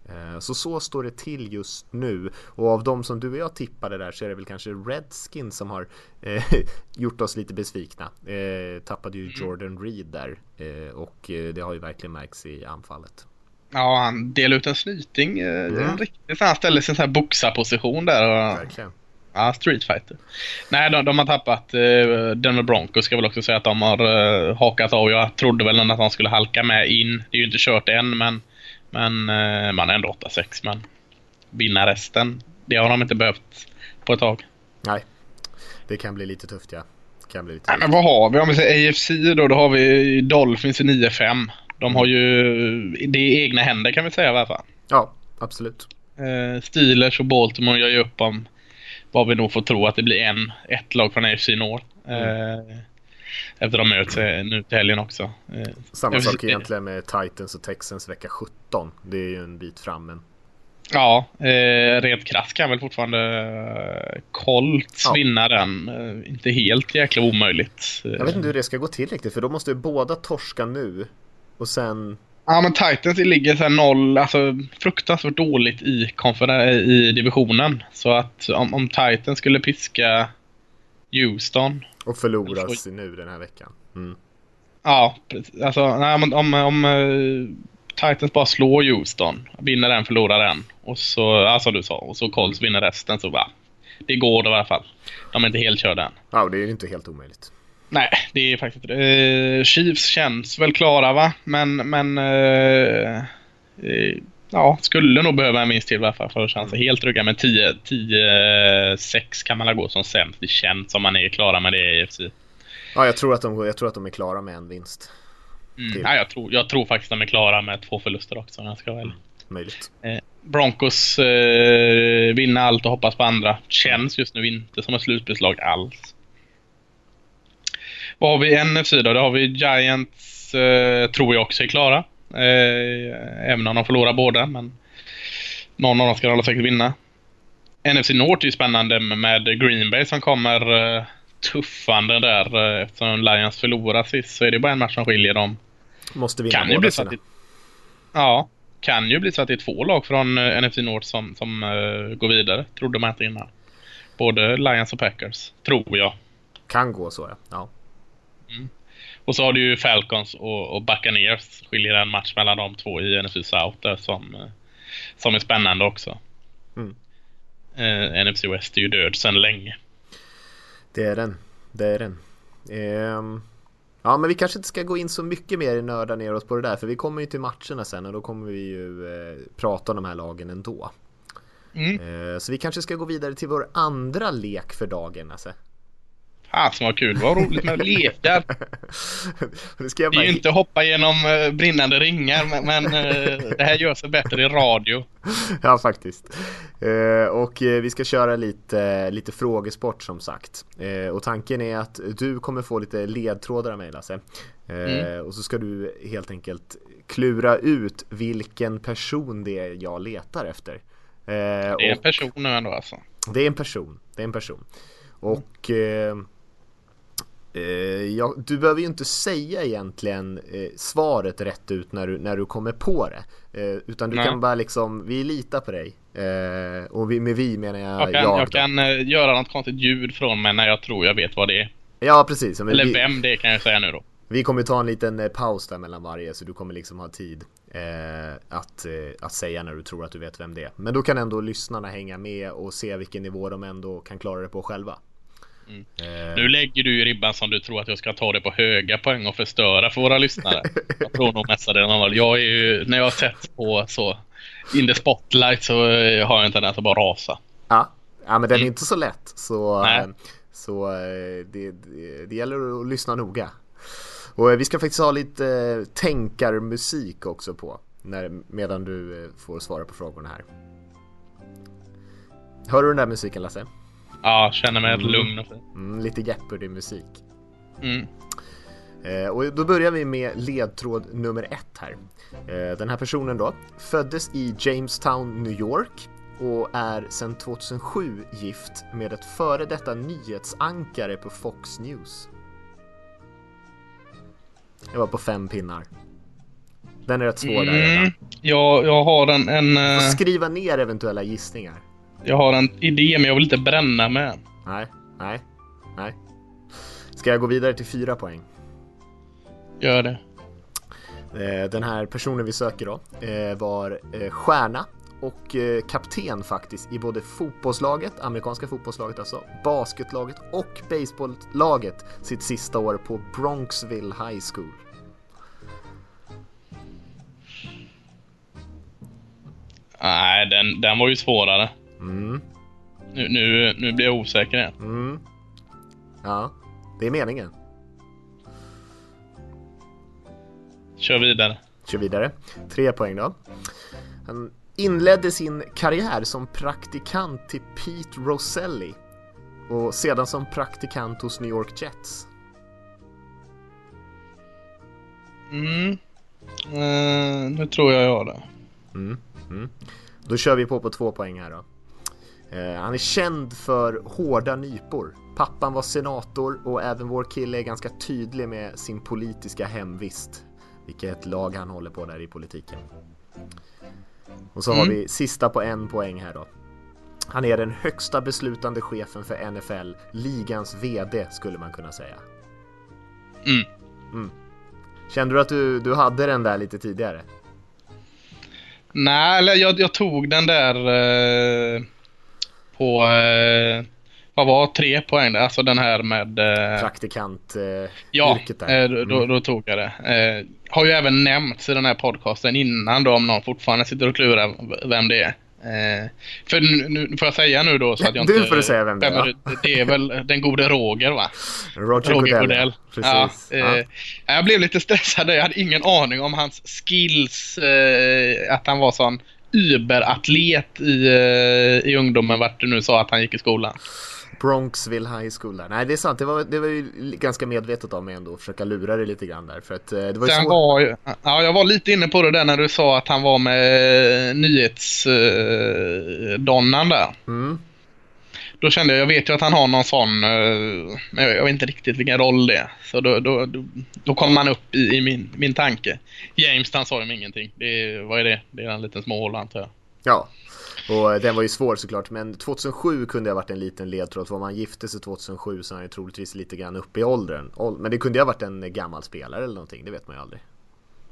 Eh, så så står det till just nu och av de som du och jag tippade där så är det väl kanske Redskins som har eh, gjort oss lite besvikna. Eh, tappade ju mm. Jordan Reed där eh, och eh, det har ju verkligen märkts i anfallet. Ja, han delade ut en snyting. Mm. En riktigt, han ställde sig i en sån här boxarposition där. Och, verkligen. Ja, Street Fighter. Nej, de, de har tappat eh, Denver Broncos. Ska väl också säga att de har eh, hakat av. Jag trodde väl att de skulle halka med in. Det är ju inte kört än, men men eh, man är ändå 8-6. Men vinna resten, det har de inte behövt på ett tag. Nej, det kan bli lite tufft ja. Kan bli lite Nej, men vad har vi? Om vi säger AFC då, då har vi Dolphins i 9-5. De har ju det i egna händer kan vi säga i alla fall. Ja, absolut. Eh, Steelers och Baltimore gör ju upp om vad vi nog får tro att det blir en, ett lag från AFC North. Mm. Efter de möts nu till helgen också. Eh, Samma sak egentligen med Titans och Texans vecka 17. Det är ju en bit fram men... Ja, eh, rent krasst kan väl fortfarande eh, Colts ja. vinna den. Eh, inte helt jäkla omöjligt. Jag vet inte hur det ska gå till riktigt för då måste ju båda torska nu och sen... Ja men Titans ligger såhär noll, alltså fruktansvärt dåligt i, i divisionen. Så att om, om Titans skulle piska Houston och förloras nu den här veckan. Mm. Ja, alltså nej, om, om, om uh, Titans bara slår Houston, vinner den, förlorar den. Och så, ja, som du sa, och så Colts vinner resten så va. Det går då i alla fall. De är inte helt körda än. Ja, det är inte helt omöjligt. Nej, det är faktiskt inte uh, Chiefs känns väl klara va, men, men uh, ja, skulle nog behöva en vinst till fall för att sig helt trygga. Men 10-6 kan man gå som sämst. Det känns som man är klara med det i EFC. Ja, jag tror att de, jag tror att de är klara med en vinst. Mm, ja, jag, tror, jag tror faktiskt att de är klara med två förluster också om jag ska vara mm, Möjligt. Eh, Broncos eh, vinner allt och hoppas på andra. Känns just nu inte som ett slutbeslag alls. Vad har vi i NFC då? Då har vi Giants, eh, tror jag också är klara. Eh, även om de förlorar båda, men någon av dem ska alla säkert vinna. NFC North är ju spännande med Green Bay som kommer eh, tuffande där eh, eftersom Lions förlorar sist så är det bara en match som skiljer dem. Måste vinna kan båda bli så att det, Ja, kan ju bli så att det är två lag från uh, NFC North som, som uh, går vidare. Trodde man inte innan. Både Lions och Packers, tror jag. Kan gå så ja. ja. Mm. Och så har du ju Falcons och, och Buccaneers. Skiljer en match mellan de två i NFC South där som, eh, som är spännande också. Mm. Eh, NFC West är ju död sedan länge. Det är den. Det är den. Eh, ja, men vi kanske inte ska gå in så mycket mer i nörda ner oss på det där. För vi kommer ju till matcherna sen och då kommer vi ju eh, prata om de här lagen ändå. Mm. Eh, så vi kanske ska gå vidare till vår andra lek för dagen, alltså. Fasen vad kul, vad roligt med lekar. det, är ju inte hoppa genom uh, brinnande ringar men, men uh, det här gör sig bättre i radio. ja faktiskt. Uh, och vi ska köra lite, lite frågesport som sagt. och tanken är att du kommer få lite ledtrådar av mig Lasse. Mm. Och så ska du helt enkelt klura ut vilken person det är jag letar efter. det är en person nu ändå alltså? Det är en person. Det är en person. Och mm. Eh, ja, du behöver ju inte säga egentligen eh, svaret rätt ut när du, när du kommer på det. Eh, utan du Nej. kan bara liksom, vi litar på dig. Eh, och vi, med vi menar jag jag. Kan, jag, jag kan eh, göra något konstigt ljud från mig när jag tror jag vet vad det är. Ja, precis. Men Eller vi, vem det är kan jag säga nu då. Vi kommer ta en liten eh, paus där mellan varje så du kommer liksom ha tid att, att säga när du tror att du vet vem det är. Men då kan ändå lyssnarna hänga med och se vilken nivå de ändå kan klara det på själva. Mm. Eh. Nu lägger du ju ribban som du tror att jag ska ta det på höga poäng och förstöra för våra lyssnare. jag tror nog mestadels Jag är ju, när jag har sett på så in the spotlight så eh, har jag en tendens att bara rasa. Ja, ja men den är mm. inte så lätt. Så, Nej. så eh, det, det, det gäller att lyssna noga. Och eh, vi ska faktiskt ha lite tänkarmusik också på. När, medan du får svara på frågorna här. Hör du den där musiken Lasse? Ja, känner mig mm. lugn och fin. Mm, lite Jeopardy-musik. Mm. Eh, och då börjar vi med ledtråd nummer ett här. Eh, den här personen då föddes i Jamestown, New York och är sedan 2007 gift med ett före detta nyhetsankare på Fox News. Jag var på fem pinnar. Den är rätt svår där redan. Mm, jag, jag har en, en, eh, skriva ner eventuella gissningar. Jag har en idé men jag vill inte bränna med. Nej, nej, nej. Ska jag gå vidare till fyra poäng? Gör det. Eh, Den här personen vi söker då eh, var eh, stjärna och kapten faktiskt i både fotbollslaget, amerikanska fotbollslaget alltså, basketlaget och baseballlaget sitt sista år på Bronxville High School. Nej, den, den var ju svårare. Mm, Nu, nu, nu blir jag osäker igen. mm. Ja, det är meningen. Kör vidare. Kör vidare. Tre poäng då. Han inledde sin karriär som praktikant till Pete Roselli och sedan som praktikant hos New York Jets. Mm. Eh, nu tror jag jag har det. Då kör vi på på två poäng här då. Eh, han är känd för hårda nypor. Pappan var senator och även vår kille är ganska tydlig med sin politiska hemvist. Vilket lag han håller på där i politiken. Och så har vi sista på en poäng här då. Han är den högsta beslutande chefen för NFL, ligans VD skulle man kunna säga. Mm. Mm. Kände du att du, du hade den där lite tidigare? Nej, eller jag, jag tog den där eh, på... Eh, vad var tre poäng där? Alltså den här med... Eh, Praktikant eh, ja, eh, då, då, då tog jag det. Eh, har ju även nämnts i den här podcasten innan då om någon fortfarande sitter och klurar vem det är. Eh, för nu, nu får jag säga nu då så att jag Du inte... får du säga vem det är. Det är väl den gode Roger va? Roger, Roger. Precis. Ja, eh, Jag blev lite stressad. Jag hade ingen aning om hans skills. Att han var sån überatlet i, eh, i ungdomen. Vart du nu sa att han gick i skolan. Bronxville High School där. Nej, det är sant. Det var, det var ju ganska medvetet av mig ändå att försöka lura dig lite grann där. För att eh, det var ju så... var ju, ja, jag var lite inne på det där när du sa att han var med nyhetsdonnan där. Mm. Då kände jag, jag vet ju att han har någon sån, eh, men jag vet inte riktigt vilken roll det är. Så då, då, då, då kom man upp i, i min, min tanke. James han sa ju ingenting. Det vad är det? Det är en liten småhåla antar jag. Ja. Och eh, den var ju svår såklart. Men 2007 kunde ha varit en liten ledtråd. För om han gifte sig 2007 så är han ju troligtvis lite grann uppe i åldern. Ål- Men det kunde ju ha varit en gammal spelare eller någonting. Det vet man ju aldrig.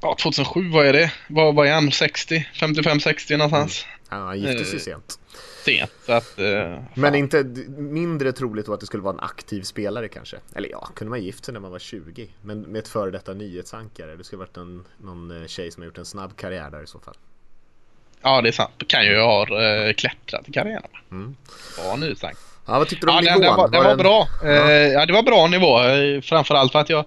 Ja, 2007, vad är det? Vad, vad är han? 60? 55-60 någonstans? Ja, han gifte sig Eh, sent. Sent. Så att... Eh, Men inte mindre troligt då att det skulle vara en aktiv spelare kanske. Eller ja, kunde man gift sig när man var 20. Men med ett före detta nyhetsankare. Det skulle varit en, någon eh, tjej som har gjort en snabb karriär där i så fall. Ja, det är sant. Kan ju ha eh, klättrat i karriären. Mm. Ja, nu sagt. Ja, vad tyckte du om Ja, nivån? den, den var, den var den- bra. Eh, ja, det var bra nivå. Eh, Framförallt för att jag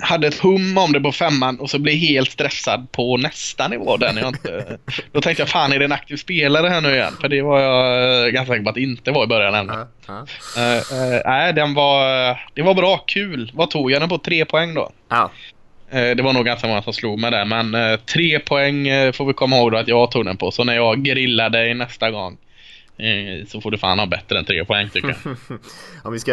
hade ett hum om det på femman och så blev helt stressad på nästa nivå. Den jag inte... Då tänkte jag, fan är det en aktiv spelare här nu igen? För det var jag eh, ganska säker på att det inte var i början ja. Eh, eh, Nej, den var... Det var bra. Kul. Vad tog jag den på? Tre poäng då? ja. Det var nog ganska många som slog mig där, men tre poäng får vi komma ihåg då att jag tog den på. Så när jag grillar dig nästa gång så får du fan ha bättre än tre poäng tycker jag. Om vi ska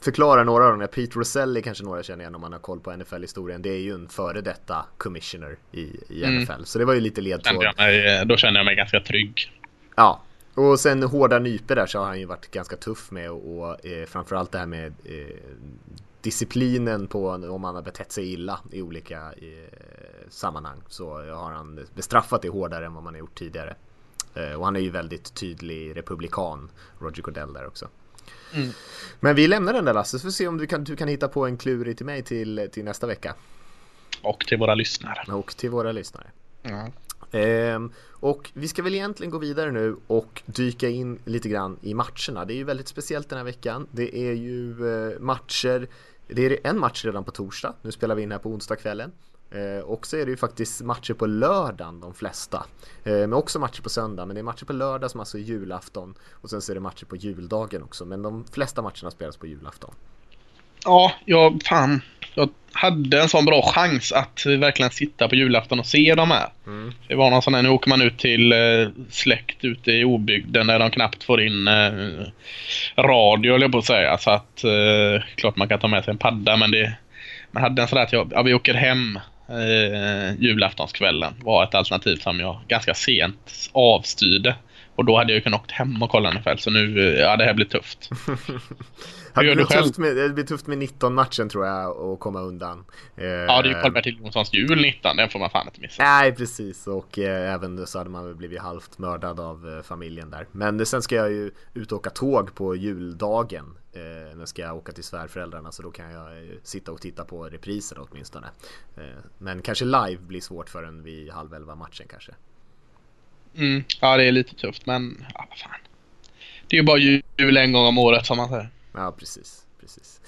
förklara några av dem. Pete Roselli kanske några känner igen om man har koll på NFL-historien. Det är ju en före detta commissioner i, i Mm. NFL. Så det var ju lite ledtråd. Eh, då kände jag mig ganska trygg. Ja, och sen hårda nyper där så har han ju varit ganska tuff med och, och eh, framförallt det här med eh, disciplinen på om man har betett sig illa i olika eh, sammanhang så har han bestraffat det hårdare än vad man har gjort tidigare. Eh, och han är ju väldigt tydlig republikan, Roger Goodell där också. Mm. Men vi lämnar den där Lasse, så får vi se om du kan, du kan hitta på en klurig till mig till, till nästa vecka. Och till våra lyssnare. Och till våra lyssnare. Ja. Ehm, och vi ska väl egentligen gå vidare nu och dyka in lite grann i matcherna. Det är ju väldigt speciellt den här veckan. Det är ju eh, matcher, det är en match redan på torsdag. Nu spelar vi in här på onsdagskvällen. Eh, och så är det ju faktiskt matcher på lördagen de flesta. Eh, men också matcher på söndag. Men det är matcher på lördag som alltså är julafton. Och sen så är det matcher på juldagen också. Men de flesta matcherna spelas på julafton. Ja, jag, fan. Jag hade en sån bra chans att verkligen sitta på julafton och se de här. Mm. Det var någon sån här, nu åker man ut till eh, släkt ute i obygden där de knappt får in radio, höll jag på att säga. Så att, klart man kan ta med sig en padda, men det, man hade en sån där att jag, ja, vi åker hem eh, julaftonskvällen var ett alternativ som jag ganska sent avstyrde. Och då hade jag ju kunnat åkt hem och kolla NFL, så nu, eh, ja det här blir tufft. Det gör blir, du själv? tufft med, det blir tufft med 19 matchen tror jag att komma undan. Eh, Ja, det är ju Karl-Bertil Jonssons jul 19, den får man fan inte missa. Nej precis och eh, även så hade man väl blivit halvt mördad av eh, familjen där. Men sen ska jag ju ut och åka tåg på juldagen. Eh, när ska jag åka till svärföräldrarna så då kan jag eh, sitta och titta på repriserna åtminstone. Eh, men kanske live blir svårt förrän vid halv elva matchen kanske. Mm, ja, det är lite tufft, men ja, vad fan. Det är ju bara jul en gång om året som man säger. Ja precis, precis.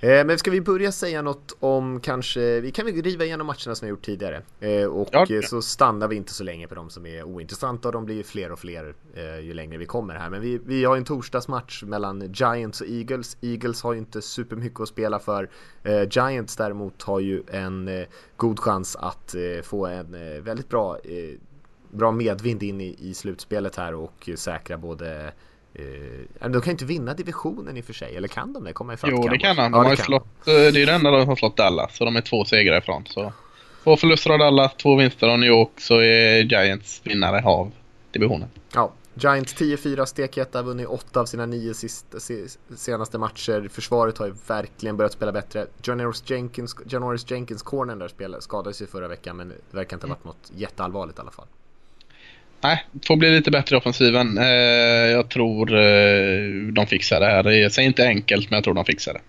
Eh, men ska vi börja säga något om kanske, vi kan väl riva igenom matcherna som vi gjort tidigare. Eh, och Ja, eh, så stannar vi inte så länge på de som är ointressanta och de blir ju fler och fler ju längre vi kommer här. Men vi, vi har en torsdagsmatch mellan Giants och Eagles. Eagles har ju inte supermycket att spela för. Giants däremot har ju en god chans att få en väldigt bra, bra medvind in i, i slutspelet här och säkra både Eh, de kan ju inte vinna divisionen i och för sig, eller kan de det? Komma ifatt Jo, det kan han. De Ja, har det slått, eh, det är det enda de har slått Dallas, så de är två segrar ifrån. Så. Två förluster av Dallas, två vinster av New York, så är Giants vinnare av divisionen. Ja, Giants 10-4 steketta, vunnit 8 av sina 9 sista, se, senaste matcher. Försvaret har ju verkligen börjat spela bättre. Janoris Jenkins, Janoris Jenkins corner där spelade, skadades ju förra veckan men det verkar inte ha varit något jätteallvarligt i alla fall. Nej, får bli lite bättre i offensiven. Eh, jag tror eh, de fixar det här. Jag säger inte enkelt, men jag tror de fixar det.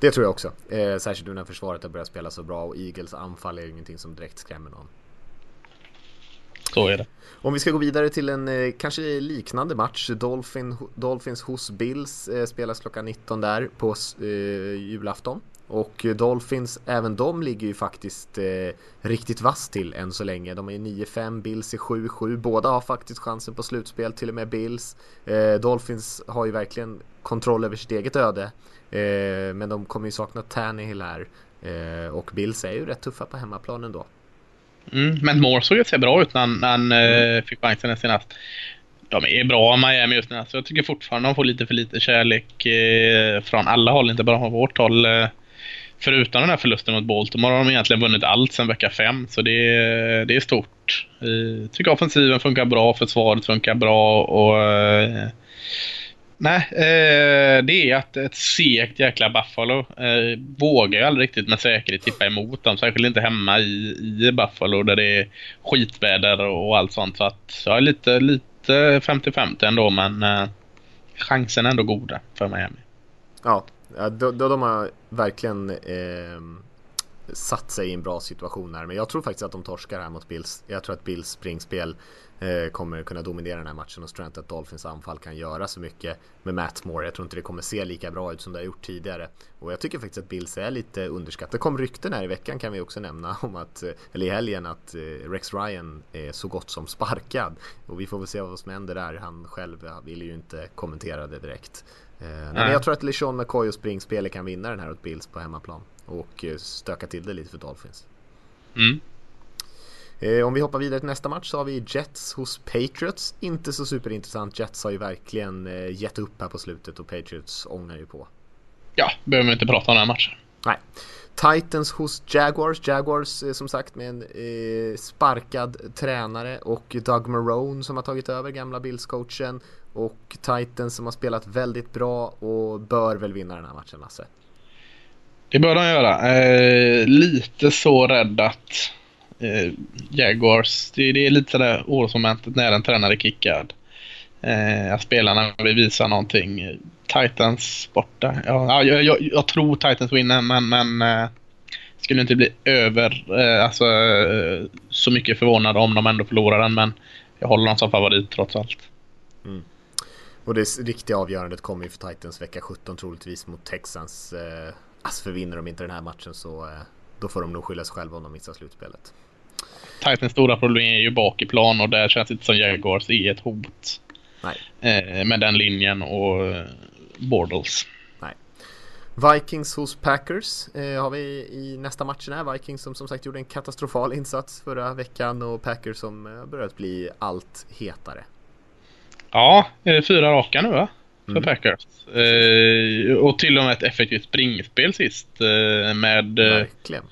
Det tror jag också. Eh, särskilt nu när försvaret har börjat spela så bra och Eagles anfall är ingenting som direkt skrämmer någon. Så är det. Om vi ska gå vidare till en kanske liknande match. Dolphin, Dolphins hos Bills spelas klockan 19 där på eh, julafton. Och Dolphins, även de ligger ju faktiskt eh, riktigt vass till än så länge. De är 9-5, Bills är 7-7. Båda har faktiskt chansen på slutspel, till och med Bills. Eh, Dolphins har ju verkligen kontroll över sitt eget öde. Eh, men de kommer ju sakna Tannehill här. Eh, och Bills är ju rätt tuffa på hemmaplan ändå. Mm, men Moore såg ju bra ut när han, när han eh, fick chansen senast. De är bra Miami just nu, så jag tycker fortfarande de får lite för lite kärlek eh, från alla håll, inte bara från vårt håll. Förutom den här förlusten mot Baltimore har de egentligen vunnit allt sedan vecka 5. så det, är- det är stort. Jag tycker offensiven funkar bra, försvaret funkar bra och eh, Nej, eh, det är att ett segt jäkla Buffalo eh, vågar ju aldrig riktigt med säkerhet tippa emot dem. Särskilt inte hemma i, i Buffalo där det är skitväder och allt sånt. Så att jag är lite, lite 50-50 ändå men chansen är ändå goda för Miami. Ja, ja de, de, de har verkligen eh, satt sig i en bra situation här. Men jag tror faktiskt att de torskar här mot Bills. Jag tror att Bills springspel eh, kommer kunna dominera den här matchen och tror inte att Dolphins anfall kan göra så mycket med Matt Moore. Jag tror inte det kommer se lika bra ut som det har gjort tidigare. Och jag tycker faktiskt att Bills är lite underskattat. Det kom rykten här i veckan kan vi också nämna om att, eh, eller i helgen, att eh, Rex Ryan är så gott som sparkad. Och vi får väl se vad som händer där. Han själv ville ju inte kommentera det direkt. Nej, men jag tror att LeSean McCoy och springspelet kan vinna den här åt Bills på hemmaplan. Och eh, stöka till det lite för Dolphins. Mm. Eh, om vi hoppar vidare till nästa match så har vi Jets hos Patriots. Inte så superintressant. Jets har ju verkligen gett upp här på slutet och Patriots ångar ju på. Ja, behöver vi inte prata om den här matchen. Nej. Titans hos Jaguars. Jaguars eh, som sagt med en eh, sparkad tränare och Doug Marone som har tagit över gamla Bills-coachen. Och Titans som har spelat väldigt bra och bör väl vinna den här matchen Lasse. Det bör de göra. Eh, lite så rädd att eh, Jaguars, det, det är lite sådär orosmomentet när en tränare är kickad. Eh, att spelarna vill visa någonting. Titans borta. Ja, ja, jag, jag, jag tror Titans vinner men, men eh, skulle inte bli över eh, alltså, eh, så mycket förvånad om de ändå förlorar den men jag håller dem som favorit trots allt. Och det riktiga avgörandet kommer ju för Titans vecka 17 troligtvis mot Texans. Eh, alltså vinner de inte den här matchen så eh, då får de nog skylla sig själva om de missar slutspelet. Titans stora problem är ju bak i plan och där känns det inte som Jaguars är ett hot. Nej. Eh, med den linjen och eh, Bortles. Vikings hos Packers eh, har vi i nästa matchen här. Vikings som som sagt gjorde en katastrofal insats förra veckan och Packers som eh, börjat bli allt hetare. Ja, fyra raka nu va? För mm. Packers. Eh, och till och med ett effektivt springspel sist eh, med eh, Verkligen.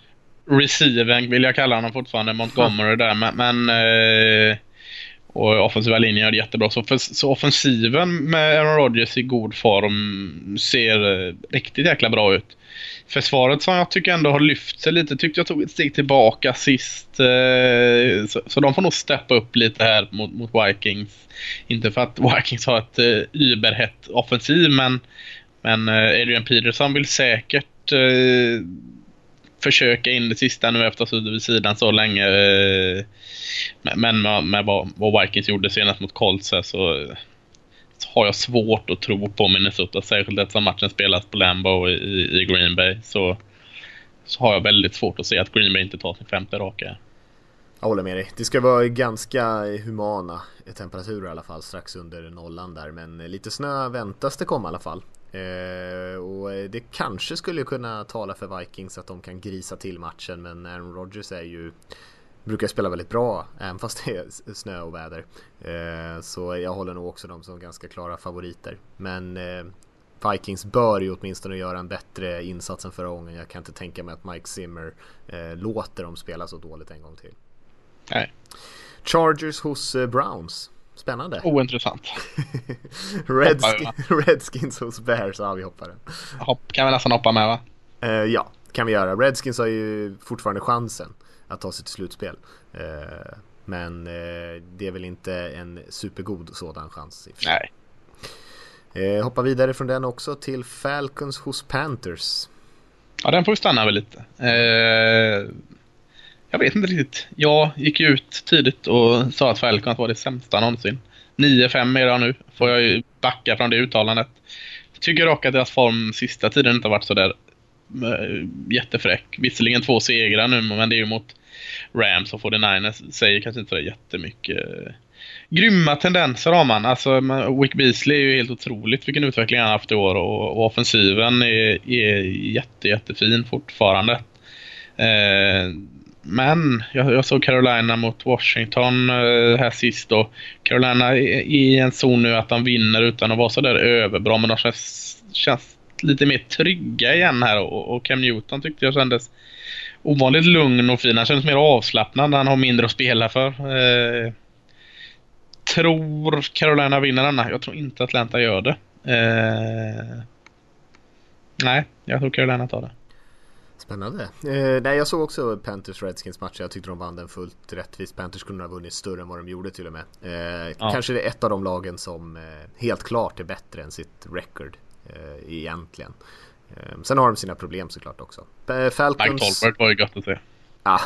receiven vill jag kalla honom fortfarande, Montgomery där. Men, men eh, och offensiva linjen gör det jättebra. Så, för, så offensiven med Aaron Rodgers i god form ser eh, riktigt jäkla bra ut. Försvaret som jag tycker ändå har lyft sig lite, tyckte jag tog ett steg tillbaka sist. Eh, så, så de får nog steppa upp lite här mot, mot Vikings. Inte för att Vikings har ett eh, überhett offensiv, men, men eh, Adrian Peterson vill säkert försöka in det sista nu efter att ha suttit vid sidan så länge. Eh, men med, med vad, vad Vikings gjorde senast mot Colts så, så har jag svårt att tro på Minnesota. Särskilt eftersom matchen spelas på Lambo i, i Green Bay. Så, så har jag väldigt svårt att se att Green Bay inte tar sin femte raka. Jag håller med dig. Det ska vara ganska humana temperaturer i alla fall strax under nollan där. Men lite snö väntas det komma i alla fall. Eh, och det kanske skulle kunna tala för Vikings att de kan grisa till matchen. Men Aaron Rodgers är ju brukar spela väldigt bra även fast det är snö och väder. Eh, så jag håller nog också dem som ganska klara favoriter. Men eh, Vikings bör ju åtminstone göra en bättre insats än förra gången. Jag kan inte tänka mig att Mike Zimmer låter dem spela så dåligt en gång till. Nej. Chargers hos Browns. Spännande. Ointressant. Redsk Redskins hos Bears. Ja, vi hoppar den. Hopp, kan vi nästan hoppa med va? ja, kan vi göra. Redskins har ju fortfarande chansen att ta sig till slutspel. Eh, men eh, det är väl inte en supergod sådan chans. I Nej. Eh, hoppa vidare från den också till Falcons hos Panthers. Ja, den får vi stanna väl lite jag vet inte riktigt. Jag gick ut tidigt och sa att Falcons var det sämsta någonsin. 9-5 är det nu. Får jag ju backa från det uttalandet. Tycker dock att deras form sista tiden inte har varit sådär eh, jättefräck. Visserligen två segrar nu, men det är ju mot Rams och 49ers säger kanske inte sådär jättemycket. Eh, grymma tendenser har man. Alltså, Wick Beasley är ju helt otroligt vilken utveckling han har haft i år och, och offensiven är, är jätte, jättefin fortfarande. Eh, men jag, jag, såg Carolina mot Washington eh, här sist och Carolina är i en zon nu att de vinner utan att vara så där överbra men de känns, känns lite mer trygga igen här och, och Cam Newton tyckte jag kändes ovanligt lugn och fin. Han kändes mer avslappnad när han har mindre att spela för. Eh, tror Carolina vinner denna. Jag tror inte Atlanta gör det. Eh, nej, jag tror Carolina tar det. Spännande. Eh, nej, jag såg också Panthers Redskins match. Jag tyckte de vann den fullt rättvist. Panthers kunde ha vunnit större än vad de gjorde till och med. Eh, ja. Kanske det är ett av de lagen som eh, helt klart är bättre än sitt record eh, egentligen. Ehm, sen har de sina problem såklart också. Falcons... Mike Tolbert var ju gött att se. Ja,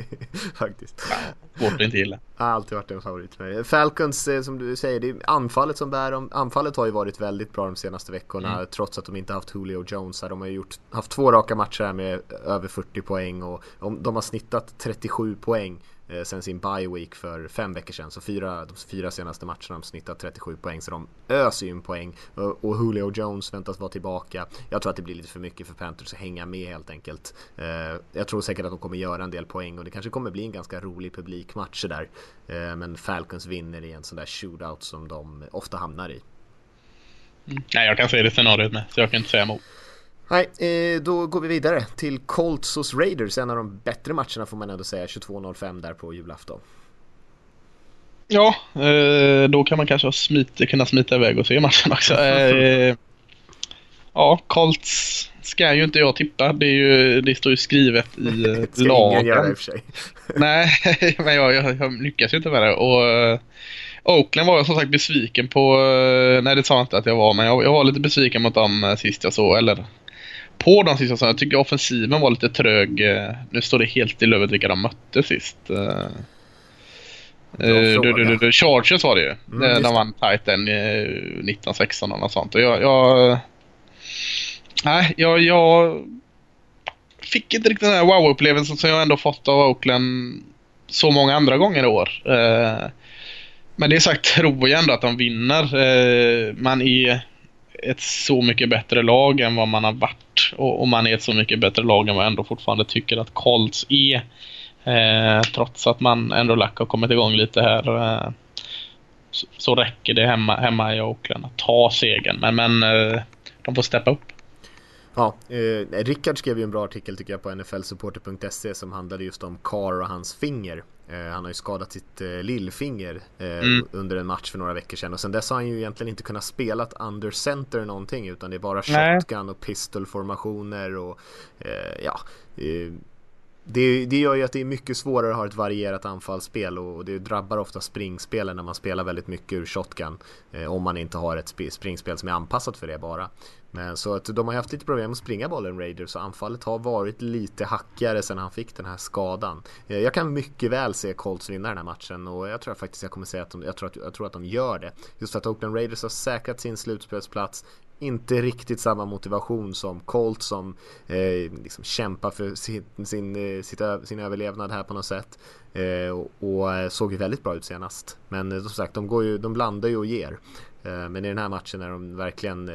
faktiskt. Ja, svårt att inte gilla. Har alltid varit en favorit för mig. Falcons, eh, som du säger, det är anfallet som bär dem. Anfallet har ju varit väldigt bra de senaste veckorna, mm. trots att de inte haft Julio Jones här. De har ju gjort, haft två raka matcher här med över 40 poäng och de har snittat 37 poäng Eh, sen sin bye week för fem veckor sedan. Så fyra, de fyra senaste matcherna har de snittat 37 poäng så de öser ju in poäng. Och, Julio Jones väntas vara tillbaka. Jag tror att det blir lite för mycket för Panthers att hänga med helt enkelt. Eh, jag tror säkert att de kommer göra en del poäng och det kanske kommer bli en ganska rolig publikmatch där. Eh, men Falcons vinner i en sån där shootout som de ofta hamnar i. Mm. Nej, jag kan se det scenariot med, så jag kan inte säga emot. Nej, eh, då går vi vidare till Colts hos Raiders, en av de bättre matcherna får man ändå säga, 22.05 där på julafton. Ja, eh, då kan man kanske smita, kunna smita iväg och se matchen också. Eh, ja, Colts ska ju inte jag tippa. Det, ju, det står ju skrivet i lagen. Ingen göra i och för sig. Nej, men jag, jag, jag, lyckas ju inte med det. Och, Oakland var jag som sagt besviken på. Nej, det sa jag inte att jag var, men jag, jag var lite besviken mot dem sist jag såg. Eller på de sista Jag tycker offensiven var lite trög. Eh, nu står det helt still över vilka de mötte sist. Uh, du, du, du, Chargers var det ju. Mm, de vann tighten 1916 eller något sånt. Och jag, jag, nej, jag, jag fick inte riktigt den här wow-upplevelsen som jag ändå fått av Oakland så många andra gånger i år. Uh, men det sagt tror jag ändå att de vinner. Uh, man är ett så mycket bättre lag än vad man har varit och, och man är ett så mycket bättre lag än vad jag ändå fortfarande tycker att Colts är. Eh, trots att man ändå lack har kommit igång lite här. Eh, så, så, räcker det hemma, hemma i Oakland att ta segern. Men, men eh, de får steppa upp. Ja, eh, Rickard skrev ju en bra artikel tycker jag på nflsupporter.se som handlade just om Carr och hans finger. Eh, han har ju skadat sitt eh, lillfinger eh, mm. under en match för några veckor sedan och sen dess har han ju egentligen inte kunnat spela under center någonting utan det är bara shotgun och pistolformationer och ja det, det gör ju att det är mycket svårare att ha ett varierat anfallsspel och det drabbar ofta springspelen när man spelar väldigt mycket ur shotgun eh, om man inte har ett springspel som är anpassat för det bara. Men så att de har haft lite problem att springa bollen Raiders så anfallet har varit lite hackigare sen han fick den här skadan. Eh, jag kan mycket väl se Colts vinna den här matchen och jag tror faktiskt jag kommer säga att de, jag tror att, jag tror att de gör det. Just för att Oakland Raiders har säkrat sin slutspelsplats inte riktigt samma motivation som Colt som eh, liksom kämpar för sin, sin, eh, sitt, sin överlevnad här på något sätt. Eh, och, och, såg ju väldigt bra ut senast. Men eh, som sagt, de, går ju, de blandar ju och ger. Eh, men i den här matchen är de verkligen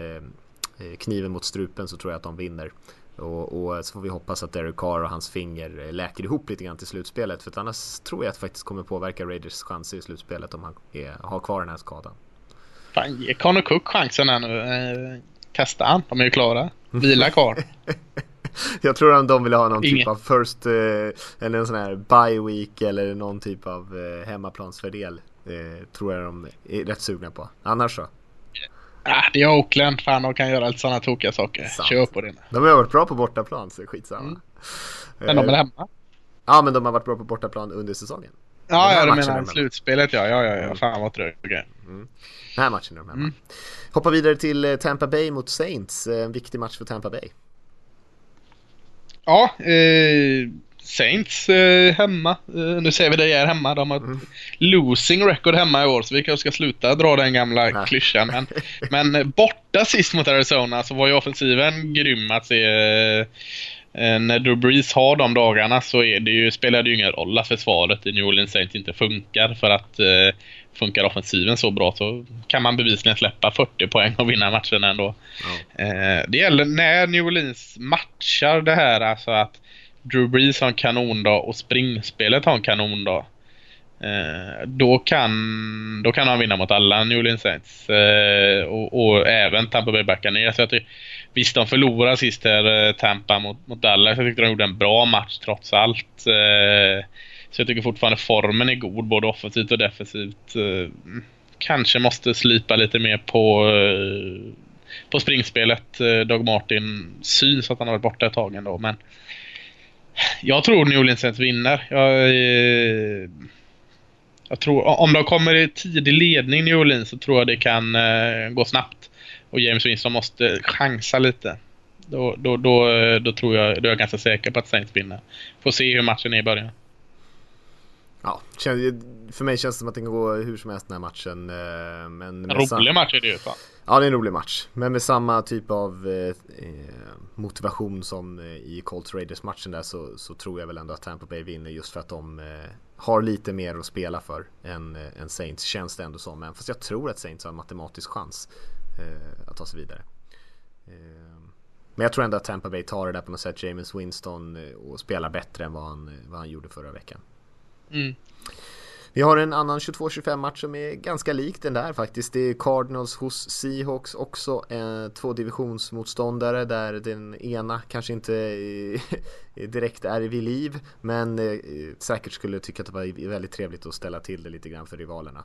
kniven mot strupen så tror jag att de vinner. Och, och, så får vi hoppas att Derek Carr och hans finger läker ihop lite grann till slutspelet. För annars tror jag att det faktiskt kommer påverka Raiders chanser i slutspelet om han är, har kvar den här skadan. Fan, ge Connor Cook chansen här nu. Eh, kasta han. De är ju klara. Vila kvar. Jag tror att de vill ha någon Inge. typ av first eh, eller en sån här bye week eller någon typ av eh, hemmaplansfördel. Eh, tror jag de är rätt sugna på. Annars så. Ah, det är Oakland. Fan, de kan göra lite sådana tokiga saker. Sant. Kör på det. De har varit bra på bortaplan så skitsamma. Mm. Men de är hemma. Ja, men de har varit bra på bortaplan under säsongen. Ja, ja du menar slutspelet ja. Ja, ja, ja. Fan vad trög. Okay. Mm. Den här matchen är de hemma. Mm. Hoppa vidare till eh, Tampa Bay mot Saints. Eh, en viktig match för Tampa Bay. Ja, eh, Saints eh, hemma. Eh, nu ser vi det är hemma. De har mm. losing record hemma i år så vi kanske ska sluta dra den gamla Nej. klyschan. Men, men eh, borta sist mot Arizona så var ju offensiven grym att se. när Drew Brees har de dagarna så är det ju, spelar det ju ingen roll att försvaret i New Orleans Saints inte funkar för att funkar offensiven så bra så kan man bevisligen släppa 40 poäng och vinna matchen ändå. Ja. Eh, det gäller när New Orleans matchar det här, alltså att Drew Brees har en kanondag och springspelet har en kanondag. Eh, då, kan, då kan han vinna mot alla New Orleans Saints. Eh, och, och, även Tampa Bay backar ner. Jag tycker, visst, de förlorade sist här, eh, Tampa mot, mot Dallas. Jag tyckte de gjorde en bra match trots allt. Eh, så jag tycker fortfarande formen är god, både offensivt och defensivt. Eh, kanske måste slipa lite mer på, eh, på springspelet. Dog Doug Martin syns att han har varit borta ett tag ändå, men jag tror New Orleans Saints vinner. Jag, jag tror, om de kommer i tidig ledning New Orleans så tror jag det kan gå snabbt. Och James Winston måste chansa lite. Då, då, då, då tror jag, då är jag ganska säker på att Saints vinner. Får se hur matchen är i början. Ja, för mig känns det som att det kan gå hur som helst den här matchen. Eh, men en rolig match är det ju. Ja, det är en rolig match. Men med samma typ av eh, eh, motivation som eh, i Colts Raiders matchen där så, så, tror jag väl ändå att Tampa Bay vinner just för att de eh, har lite mer att spela för än, eh, än Saints känns det ändå som. Men fast jag tror att Saints har en matematisk chans eh, att ta sig vidare. Eh, men jag tror ändå att Tampa Bay tar det där på något sätt. James Winston och spelar bättre än vad han, vad han gjorde förra veckan. Mm. Vi har en annan 22-25 match som är ganska lik den där faktiskt. Det är Cardinals hos Seahawks också. Eh, två divisionsmotståndare där den ena kanske inte direkt är vid liv. Men eh, säkert skulle tycka att det var väldigt trevligt att ställa till det lite grann för rivalerna.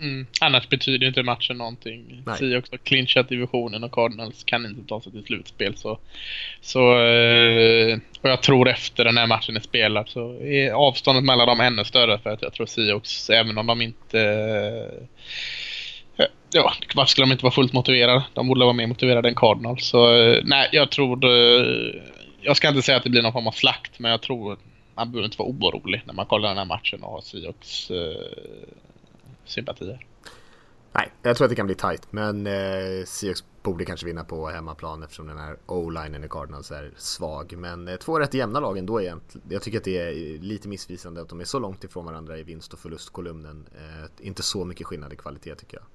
Mm. Annars betyder inte matchen någonting. Seahawks har clinchat divisionen och Cardinals kan inte ta sig till slutspel. Så, så, eh, och jag tror efter den här matchen är spelad så är avståndet mellan dem ännu större för att jag tror Seahawks, även om de inte eh, Ja, varför skulle de inte vara fullt motiverade? De borde vara mer motiverade än Cardinals. Så eh, nej, jag tror... Jag ska inte säga att det blir någon form av slakt, men jag tror man behöver inte vara orolig när man kollar den här matchen och har Seahawks sympatier. Nej, jag tror att det kan bli tight, men eh, Seahawks borde kanske vinna på hemmaplan eftersom den här O-linen i Cardinals är svag. Men eh, två rätt jämna lag ändå egentligen. Jag tycker att det är lite missvisande att de är så långt ifrån varandra i vinst och förlustkolumnen. Eh, inte så mycket skillnad i kvalitet tycker jag.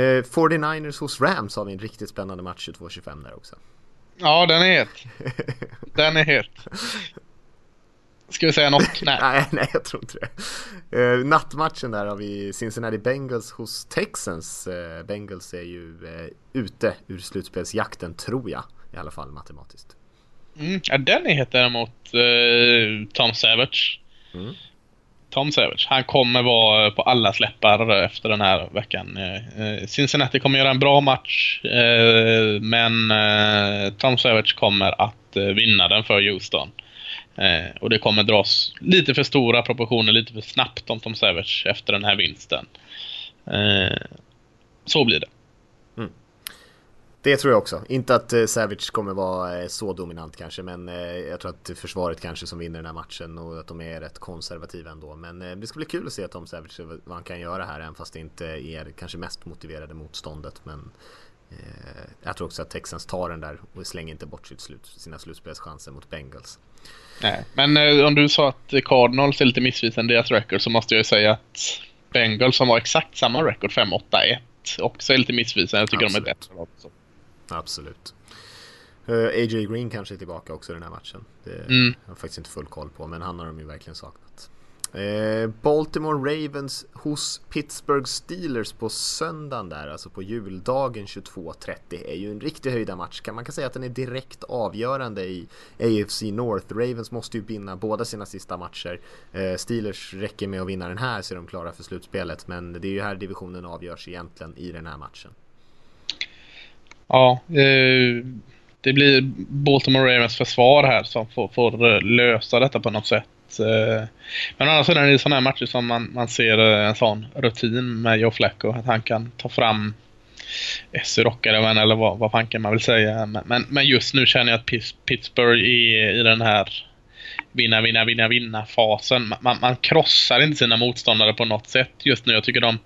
Eh, 49ers hos Rams har vi en riktigt spännande match 22-25 där också. Ja, den är het. Den är het. Ska vi säga något? Nej. nej, nej, jag tror inte det. Uh, nattmatchen där har vi Cincinnati Bengals hos Texans. Uh, Bengals är ju uh, ute ur slutspelsjakten, tror jag. I alla fall matematiskt. Mm, ja, den är het däremot Tom Savage. Mm. Tom Savage. Han kommer vara på alla släppar efter den här veckan. Cincinnati kommer göra en bra match, men Tom Savage kommer att vinna den för Houston. Eh, och det kommer dras lite för stora proportioner, lite för snabbt om Tom Savage efter den här vinsten. Eh, så blir det. Mm. Det tror jag också. Inte att eh, Savage kommer vara eh, så dominant kanske, men eh, jag tror att försvaret kanske som vinner den här matchen och att de är rätt konservativa ändå. Men eh, det ska bli kul att se Tom Savage vad han kan göra här, även fast det inte är kanske mest motiverade motståndet. Men eh, jag tror också att Texans tar den där och slänger inte bort sitt slut, sina slutspelschanser mot Bengals. Nej, men eh, om du sa att Cardinals är lite missvisande deras record så måste jag ju säga att Bengals som har exakt samma record 5-8-1 också är lite missvisande. Jag tycker Absolut. de är bättre också. Absolut. Uh, eh, AJ Green kanske är tillbaka också i den här matchen. Det mm. har jag faktiskt inte full koll på, men han har de ju verkligen saknat. Eh, Baltimore Ravens hos Pittsburgh Steelers på söndagen där, alltså på juldagen 22.30 är ju en riktig höjdarmatch. man kan säga att den är direkt avgörande i AFC North. Ravens måste ju vinna båda sina sista matcher. Eh, Steelers räcker med att vinna den här så är de klara för slutspelet, men det är ju här divisionen avgörs egentligen i den här matchen. Ja, eh, det blir Baltimore Ravens försvar här som får, får lösa detta på något sätt. Eh, men å andra sidan är det sådana här matcher som man, man ser eh, en sån rutin med Joe Flacco. Att han kan ta fram SU rockare eller vad, vad fan kan man vill säga. Men, men just nu känner jag att Pittsburgh är i den här vinna, vinna, vinna, vinna fasen. Man, man krossar inte sina motståndare på något sätt just nu. Jag tycker de,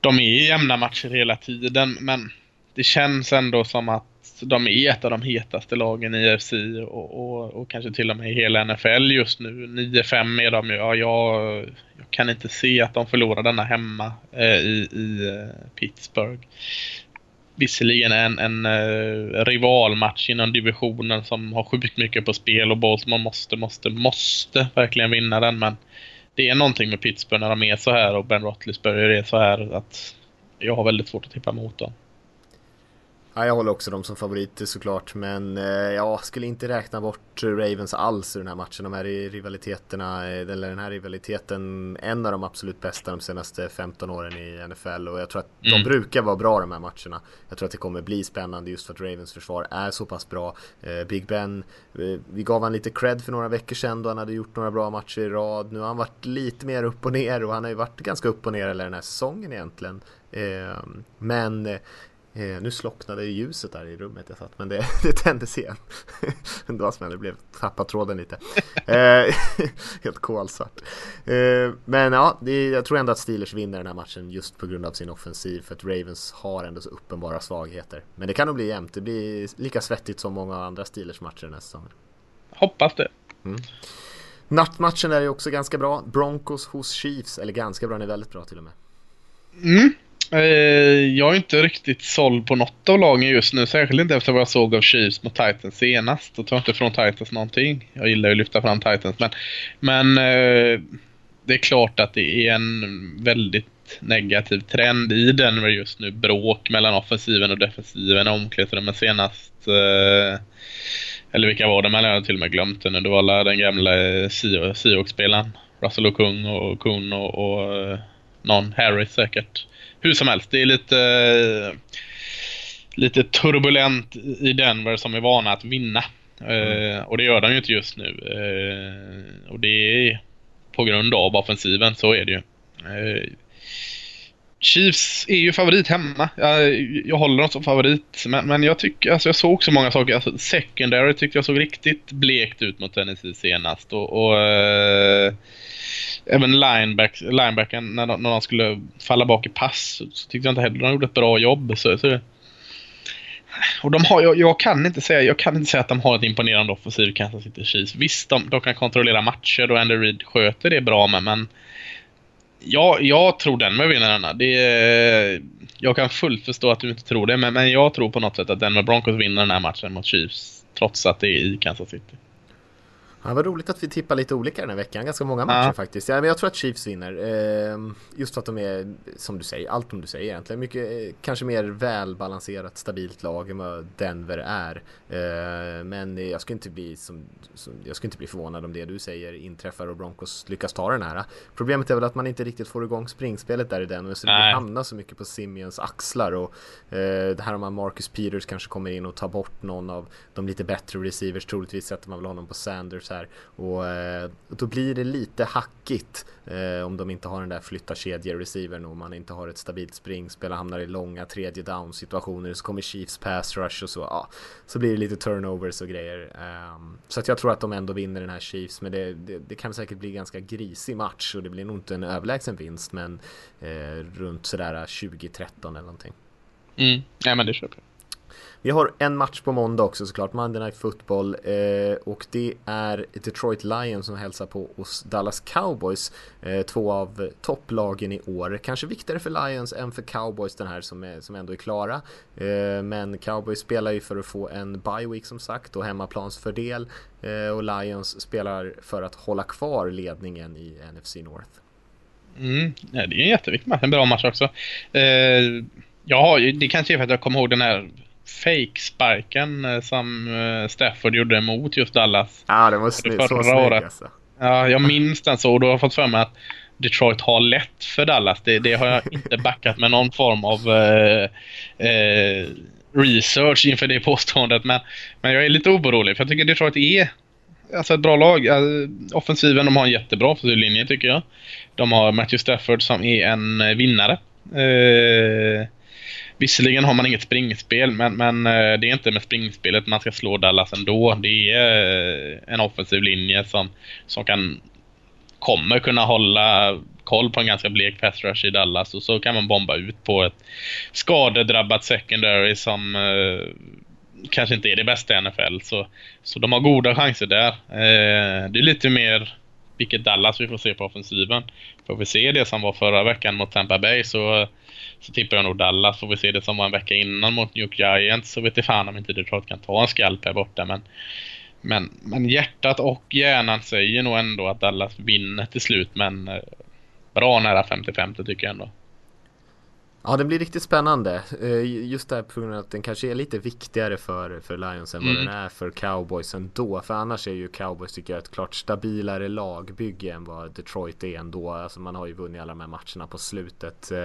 de är i jämna matcher hela tiden. Men det känns ändå som att de är ett av de hetaste lagen i UFC och, och, och, kanske till och med i hela NFL just nu. 9-5 är de ju. Ja, jag, jag, kan inte se att de förlorar denna hemma eh, i, i eh, Pittsburgh. Visserligen en, en eh, rivalmatch inom divisionen som har sjukt mycket på spel och Baltimore måste, måste, måste verkligen vinna den. Men det är någonting med Pittsburgh när de är så här och Ben Roethlisberger är så här att jag har väldigt svårt att tippa emot dem. Ja, jag håller också dem som favoriter såklart, men eh, jag skulle inte räkna bort Ravens alls i den här matchen. De här rivaliteterna, eh, eller den här rivaliteten, en av de absolut bästa de senaste 15 åren i NFL och jag tror att mm. de brukar vara bra de här matcherna. Jag tror att det kommer bli spännande just för att Ravens försvar är så pass bra. Eh, Big Ben, vi gav han lite cred för några veckor sedan då han hade gjort några bra matcher i rad. Nu har han varit lite mer upp och ner och han har ju varit ganska upp och ner hela den här säsongen egentligen. Men Eh, nu slocknade ljuset där i rummet jag satt, men det, det tändes igen. det var som det blev tappat tråden lite. Eh, helt kolsvart. Eh, men ja, det, jag tror ändå att Steelers vinner den här matchen just på grund av sin offensiv, för att Ravens har ändå så uppenbara svagheter. Men det kan nog bli jämnt, det blir lika svettigt som många andra Steelers matcher nästa säsong. Hoppas det. Mm. Nattmatchen är ju också ganska bra. Broncos hos Chiefs, eller ganska bra, den är väldigt bra till och med. Mm, Eh, jag är inte riktigt såld på något av lagen just nu. Särskilt inte efter vad jag såg av Chiefs mot Titans senast. Då tar inte från Titans någonting. Jag gillar ju att lyfta fram Titans. Men, men eh, det är klart att det är en väldigt negativ trend i Denver just nu. Bråk mellan offensiven och defensiven i omklädningsrummet senast. Eh, eller vilka var det? Man har till och med glömt det nu. Det var den gamla Seahawks-spelaren. Russell och Kung och Kun och, och någon Harris säkert hur som helst, det är lite, lite turbulent i Denver som är vana att vinna. Mm. och det gör de ju inte just nu. Eh, och det är på grund av offensiven, så är det ju. Eh, Chiefs är ju favorit hemma. Jag, jag håller dem som favorit. Men, men jag tycker, alltså jag såg så många saker. Alltså secondary tyckte jag såg riktigt blekt ut mot Tennessee senast. Och, och även lineback, linebacken när de, när de skulle falla bak i pass så tyckte jag inte heller de gjorde ett bra jobb. Så, så och de har, jag, jag, kan inte säga, jag kan inte säga att de har ett imponerande offensiv Kansas City Chiefs. Visst, de, de kan kontrollera matcher och Andy Reid sköter det bra med, men jag, jag tror Denver vinner denna. Det jag kan fullt förstå att du inte tror det, men, men jag tror på något sätt att Denver Broncos vinner den här matchen mot Chiefs. Trots att det är i Kansas City. Ja, vad roligt att vi tippar lite olika den här veckan. Ganska många matcher ja. faktiskt. Ja, men jag tror att Chiefs vinner. Eh, just för att de är, som du säger, allt som du säger egentligen. Mycket, eh, kanske mer välbalanserat, stabilt lag än vad Denver är. Eh, men jag skulle inte bli som, som, jag skulle inte bli förvånad om det du säger inträffar och Broncos lyckas ta den här. Problemet är väl att man inte riktigt får igång springspelet där i Denver. Så det hamnar så mycket på Simeons axlar. Och det här om Marcus Peters kanske kommer in och tar bort någon av de lite bättre receivers. Troligtvis sätter man väl honom på Sanders här. Och eh, då blir det lite hackigt eh, om de inte har den där flytta kedje-receivern och man inte har ett stabilt springspel och hamnar i långa tredje down situationer så kommer Chiefs pass rush och så. Ja, så blir det lite turnovers och grejer. Um, så att jag tror att de ändå vinner den här Chiefs men det, det, det kan säkert bli ganska grisig match och det blir nog inte en överlägsen vinst men eh, runt sådär 20-13 eller någonting. Mm, ja men det köper jag. Vi har en match på måndag också såklart, Monday Night Football eh, och det är Detroit Lions som hälsar på hos Dallas Cowboys. Eh, två av topplagen i år. Kanske viktigare för Lions än för Cowboys den här som, är, som ändå är klara. Eh, men Cowboys spelar ju för att få en bye week som sagt och hemmaplansfördel eh, och Lions spelar för att hålla kvar ledningen i NFC North. Mm, ja, det är en jätteviktig match, en bra match också. Eh, ja, det kanske är för att jag kommer ihåg den här fake-sparken eh, som eh, Stafford gjorde mot just Dallas. Ja, det var snyggt. Så snyggt alltså. Ja, jag minns den så och då har jag fått för mig att Detroit har lätt för Dallas. Det, det har jag inte backat med någon form av eh, eh, research inför det påståendet. Men, men jag är lite orolig för jag tycker Detroit är alltså ett bra lag. Offensiven, de har en jättebra offensiv linje tycker jag. De har Matthew Stafford som är en vinnare. Eh, Visserligen har man inget springspel, men, men eh, det är inte med springspelet man ska slå Dallas ändå. Det är eh, en offensiv linje som, som kan kommer kunna hålla koll på en ganska blek pass rush i Dallas och så kan man bomba ut på ett skadedrabbat secondary som eh, kanske inte är det bästa i NFL. Så, så de har goda chanser där. Eh, det är lite mer vilket Dallas vi får se på offensiven. Får vi se det som var förra veckan mot Tampa Bay så så tippar jag nog Dallas. Får vi se det som var en vecka innan mot New York Giants så vet jag fan om inte Detroit kan ta en skalp här borta. Men, men, men hjärtat och hjärnan säger nog ändå att Dallas vinner till slut. Men eh, bra nära 50-50 tycker jag ändå. Ja, det blir riktigt spännande. Eh, just det här på grund av att den kanske är lite viktigare för, för Lions än mm. vad den är för Cowboys ändå. För annars är ju Cowboys tycker jag ett klart stabilare lagbygge än vad Detroit är ändå. Alltså man har ju vunnit alla de här matcherna på slutet. Eh,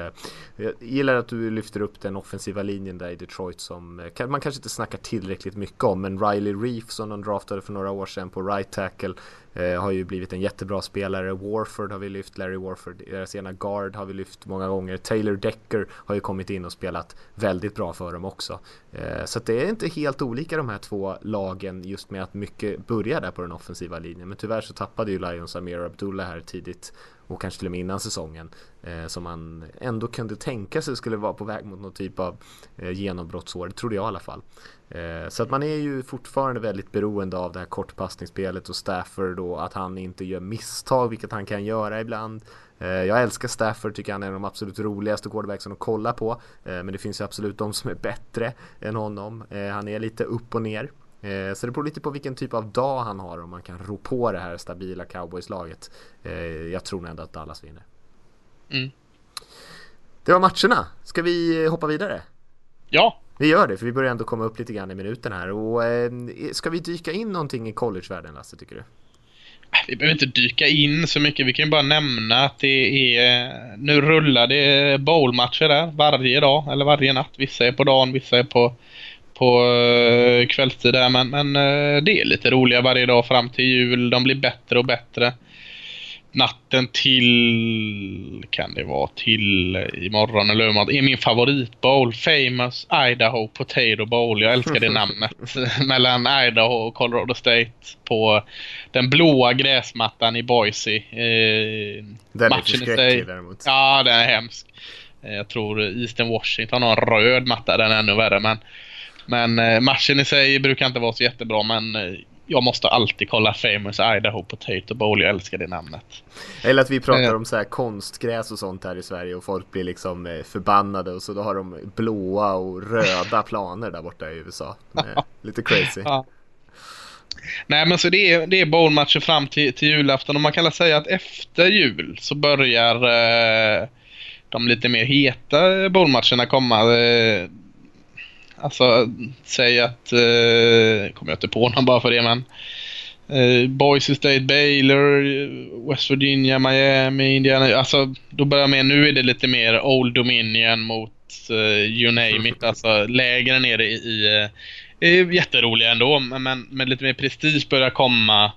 jag gillar att du lyfter upp den offensiva linjen där i Detroit som eh, man kanske inte snackar tillräckligt mycket om. Men Riley Reef som de draftade för några år sedan på right tackle Eh, har ju blivit en jättebra spelare. Warford har vi lyft, Larry Warford, deras ena guard har vi lyft många gånger. Taylor Decker har ju kommit in och spelat väldigt bra för dem också. Eh, så det är inte helt olika de här två lagen just med att mycket börjar där på den offensiva linjen. Men tyvärr så tappade ju Lions Amir Abdullah här tidigt och kanske till och med innan säsongen eh, som man ändå kunde tänka sig skulle vara på väg mot någon typ av eh, genombrottsår, det trodde jag i alla fall. Eh, så att man är ju fortfarande väldigt beroende av det här kortpassningsspelet och Stafford och att han inte gör misstag, vilket han kan göra ibland. Eh, jag älskar Stafford, tycker han är en av de absolut roligaste quarterbacksen att kolla på. Eh, men det finns ju absolut de som är bättre än honom. Han är lite upp och ner. Så det beror lite på vilken typ av dag han har om man kan ro på det här stabila cowboyslaget. Jag tror ändå att Dallas vinner. Mm. Det var matcherna. Ska vi hoppa vidare? Ja, vi gör det, för vi börjar ändå komma upp lite grann i minuten här. Och, eh, ska vi dyka in någonting i collegevärlden, Lasse, tycker du? Vi behöver inte dyka in så mycket. Vi kan ju bara nämna att det är... Eh, nu rullar det bowlmatcher där varje dag, eller varje natt. Vissa är på dagen, vissa är på, på eh, kvällstid där. Men, men eh, det är lite roliga varje dag fram till jul. De blir bättre och bättre natten till, kan det vara, till imorgon eller övermorgon, är min favoritbowl. Famous Idaho Potato Bowl. Jag älskar det namnet. Mellan Idaho och Colorado State på den blåa gräsmattan i Boise. Eh, den är förskräcklig däremot. Ja, den är hemsk. Eh, jag tror Eastern Washington har en röd matta, den är ännu värre. Men, men eh, matchen i sig brukar inte vara så jättebra, men eh, jag måste alltid kolla Famous Idaho Potato Bowl. Jag älskar det namnet. Eller att vi pratar om så här konstgräs och sånt här i Sverige och folk blir liksom eh, förbannade och så då har de blåa och röda planer där borta i USA. Lite crazy. Ja. Nej men så det är, det är bowlmatcher fram till, till julafton och man kan väl säga att efter jul så börjar eh, de lite mer heta bowlmatcherna komma. Eh, alltså säg att, eh, kommer jag inte på någon bara för det men eh, Boise State, Baylor, West Virginia, Miami, Indiana. Alltså då börjar med, nu är det lite mer Old Dominion mot eh, you name it. Alltså lägre nere i, i eh, är jätteroliga ändå, men, men lite mer prestige börjar komma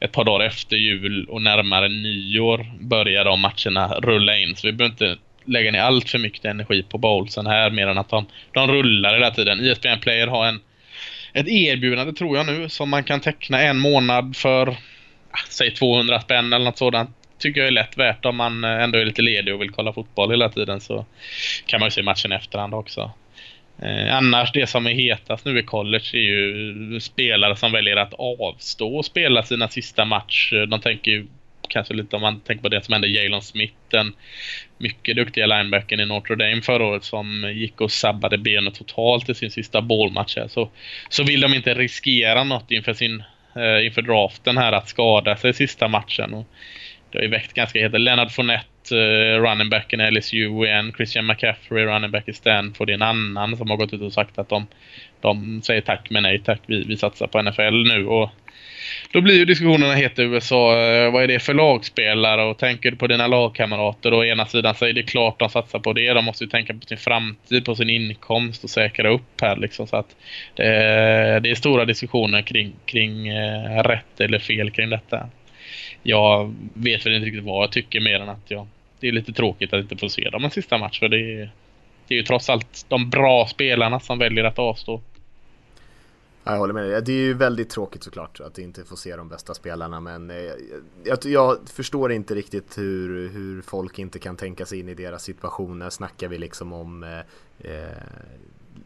ett par dagar efter jul och närmare nyår börjar de matcherna rulla in. Så vi behöver inte lägga ner allt för mycket energi på bowlsen här mer än att de, de rullar hela tiden. ISBN ESPN Player har en, ett erbjudande tror jag nu som man kan teckna en månad för ah, säg 200 spänn eller något sådant. Tycker jag är lätt värt om man eh, ändå är lite ledig och vill kolla fotboll hela tiden så kan man ju se matchen i efterhand också. Eh, annars det som är hetast nu i college är ju spelare som väljer att avstå och spela sina sista match. De tänker ju kanske lite om man tänker på det som hände Jalen Smith, den mycket duktiga linebacken i Notre Dame förra året som gick och sabbade benet totalt i sin sista bollmatch här. Så, så vill de inte riskera något inför sin eh, inför draften här att skada sig i sista matchen. Och det har ju väckt ganska heta. Leonard Fournette, eh, running backen i LSU en. Christian McCaffrey, running back i Stanford Det är en annan som har gått ut och sagt att de, de säger tack men nej tack. Vi, vi satsar på NFL nu. Och då blir ju diskussionerna heta i USA. Eh, vad är det för lagspelare? Och tänker du på dina lagkamrater? Och å ena sidan säger det är klart de satsar på det. De måste ju tänka på sin framtid, på sin inkomst och säkra upp här liksom. Så att det, det är stora diskussioner kring, kring eh, rätt eller fel kring detta. Jag vet väl inte riktigt vad jag tycker mer än att jag, det är lite tråkigt att inte få se dem en sista match. För det är, det är ju trots allt de bra spelarna som väljer att avstå. Ja, Jag håller med dig. Det är ju väldigt tråkigt såklart att inte få se de bästa spelarna men eh, jag, jag förstår inte riktigt hur, hur folk inte kan tänka sig in i deras situationer. Snackar vi liksom om eh, eh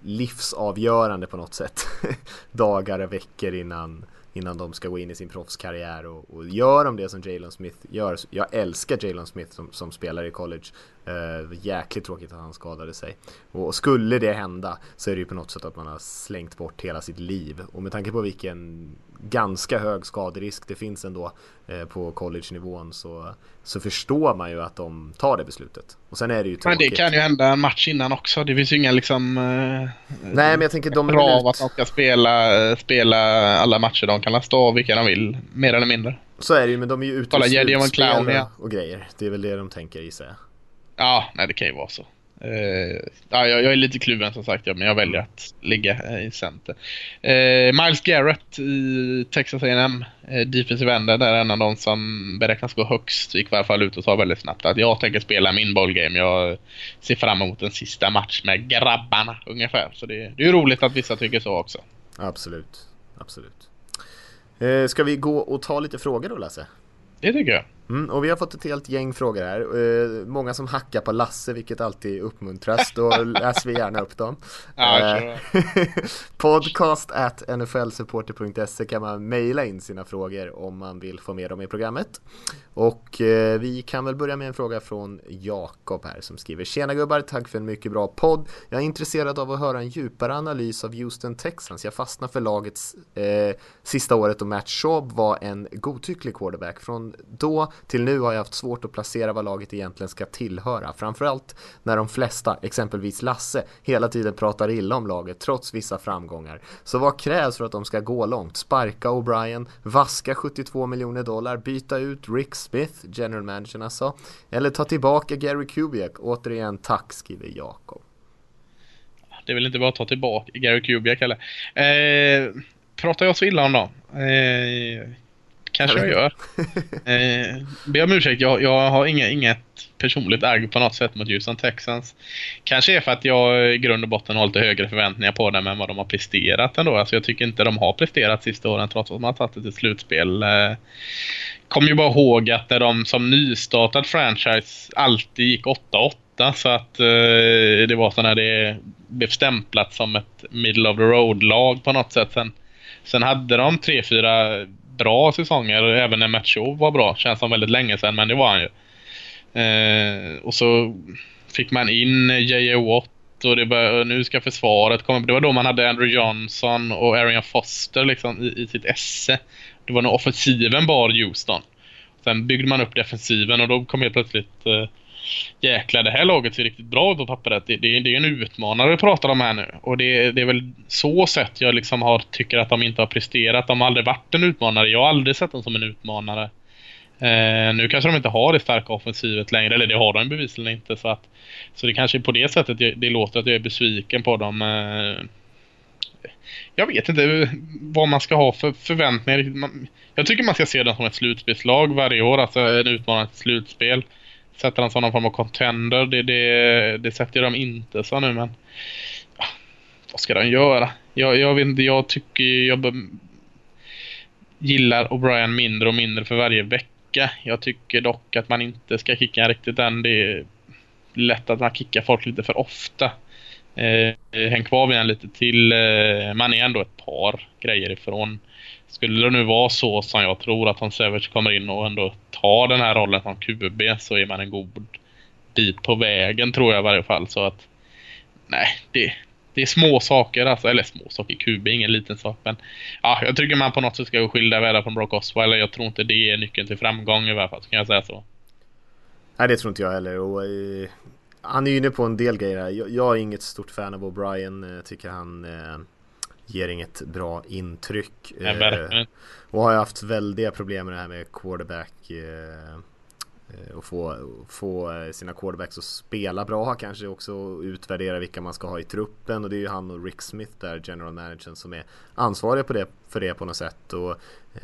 livsavgörande på något sätt. Dagar och veckor innan, innan de ska gå in i sin proffskarriär och, och gör de det som Jalen Smith gör. Jag älskar Jalen Smith som, som spelare i college. Uh, jäkligt tråkigt att han skadade sig. Och, och skulle det hända så är det ju på något sätt att man har slängt bort hela sitt liv. Och med tanke på vilken ganska hög skaderisk det finns ändå eh, på college-nivån så, så förstår man ju att de tar det beslutet. Och sen är det ju Men tråkigt. det kan ju hända en match innan också. Det finns ju inga liksom... Eh, Nej men jag tänker de krav att de ska spela, spela alla matcher. De kan lasta av vilka de vill, mer eller mindre. Så är det ju men de är ju ute clown, och- ja. och grejer. Det är väl det de tänker gissar jag. Ja, nej det kan ju vara så. Eh, ja, jag, jag är lite kluven som sagt, ja, men jag väljer att ligga i center. Eh, Miles Garrett i Texas A&M eh, defensive ender, där är en av de som beräknas gå högst. Gick i alla fall ut och sa väldigt snabbt att jag tänker spela min bollgame. Jag ser fram emot en sista match med grabbarna ungefär. Så det, det är roligt att vissa tycker så också. Absolut, absolut. Eh, ska vi gå och ta lite frågor då Lasse? Det tycker jag. Mm, och vi har fått ett helt gäng frågor här. Eh, många som hackar på Lasse, vilket alltid uppmuntras. Då läser vi gärna upp dem. Ja, Eh, podcast at nflsupporter.se kan man mejla in sina frågor om man vill få med dem i programmet. Och eh, vi kan väl börja med en fråga från Jakob här som skriver Tjena gubbar, tack för en mycket bra podd. Jag är intresserad av att höra en djupare analys av Houston Texans. Jag fastnar för lagets sista året och Matt Schaub var en godtycklig quarterback. Från då till nu har jag haft svårt att placera vad laget egentligen ska tillhöra. Framförallt när de flesta, exempelvis Lasse, hela tiden pratar illa om laget trots vissa framgångar. Så vad krävs för att de ska gå långt? Sparka O'Brien, vaska 72 miljoner dollar, byta ut Rick Smith, general managern alltså, eller ta tillbaka Gary Kubiak. Återigen tack, skriver Jakob. Det är väl inte bara att ta tillbaka Gary Kubiak heller. Eh, pratar jag så illa om dem? Eh, kanske jag gör. Eh, be om ursäkt, jag, jag har inga, inget personligt agg på något sätt mot Houston Texans. Kanske är för att jag i grund och botten har lite högre förväntningar på dem än vad de har presterat ändå. Alltså jag tycker inte de har presterat sista åren trots att de har tagit det till slutspel. Eh, Kommer ju bara ihåg att när de som nystartad franchise alltid gick 8-8 så att eh, det var så när det blev stämplat som ett middle of the road-lag på något sätt. Sen Sen hade de tre, fyra bra säsonger, även när Matt var bra. Känns som väldigt länge sedan, men det var han ju. Eh, och så fick man in J.A. Watt och det bör, nu ska försvaret komma. Det var då man hade Andrew Johnson och Arian Foster liksom i, i sitt esse. Det var när offensiven bar Houston. Sen byggde man upp defensiven och då kom helt plötsligt eh, jäklar det här laget ser riktigt bra ut på pappret. Det, det, det är en utmanare vi pratar om här nu. Och det, det är väl så sätt jag liksom har, tycker att de inte har presterat. De har aldrig varit en utmanare. Jag har aldrig sett dem som en utmanare. Eh, nu kanske de inte har det starka offensivet längre, eller det har de bevisligen inte. Så, att, så det kanske är på det sättet det, det låter att jag är besviken på dem. Eh, jag vet inte vad man ska ha för förväntningar. jag tycker man ska se dem som ett slutspelslag varje år, alltså en utmanande slutspel. Sätter han som någon form av contender, det, det, det sätter de inte så nu men... Ja, vad ska de göra? Jag, jag vet inte, jag tycker jag gillar O'Brien mindre och mindre för varje vecka. Jag tycker dock att man inte ska kicka riktigt än. Det är lätt att man kickar folk lite för ofta. Eh, häng kvar vid en lite till. Eh, man är ändå ett par grejer ifrån. Skulle det nu vara så som jag tror att Tom Savage kommer in och ändå tar den här rollen som QB så är man en god bit på vägen tror jag i varje fall. Så att nej, det, det är små saker alltså. Eller små saker, QB är ingen liten sak. Men ja, jag tycker man på något sätt ska gå skilda världar från Brock Osweiler. Jag tror inte det är nyckeln till framgång i varje fall. Så kan jag säga så. Nej, det tror inte jag heller. Och, eh, han är ju inne på en del grejer här. Jag, jag är inget stort fan av O'Brien. Eh, tycker han eh, ger inget bra intryck. Eh, och har haft väldiga problem med det här med quarterback. Eh, Eh, och få, få sina quarterbacks att spela bra kanske också utvärdera vilka man ska ha i truppen. Och det är ju han och Rick Smith där, general managern som är ansvariga på det, för det på något sätt. Och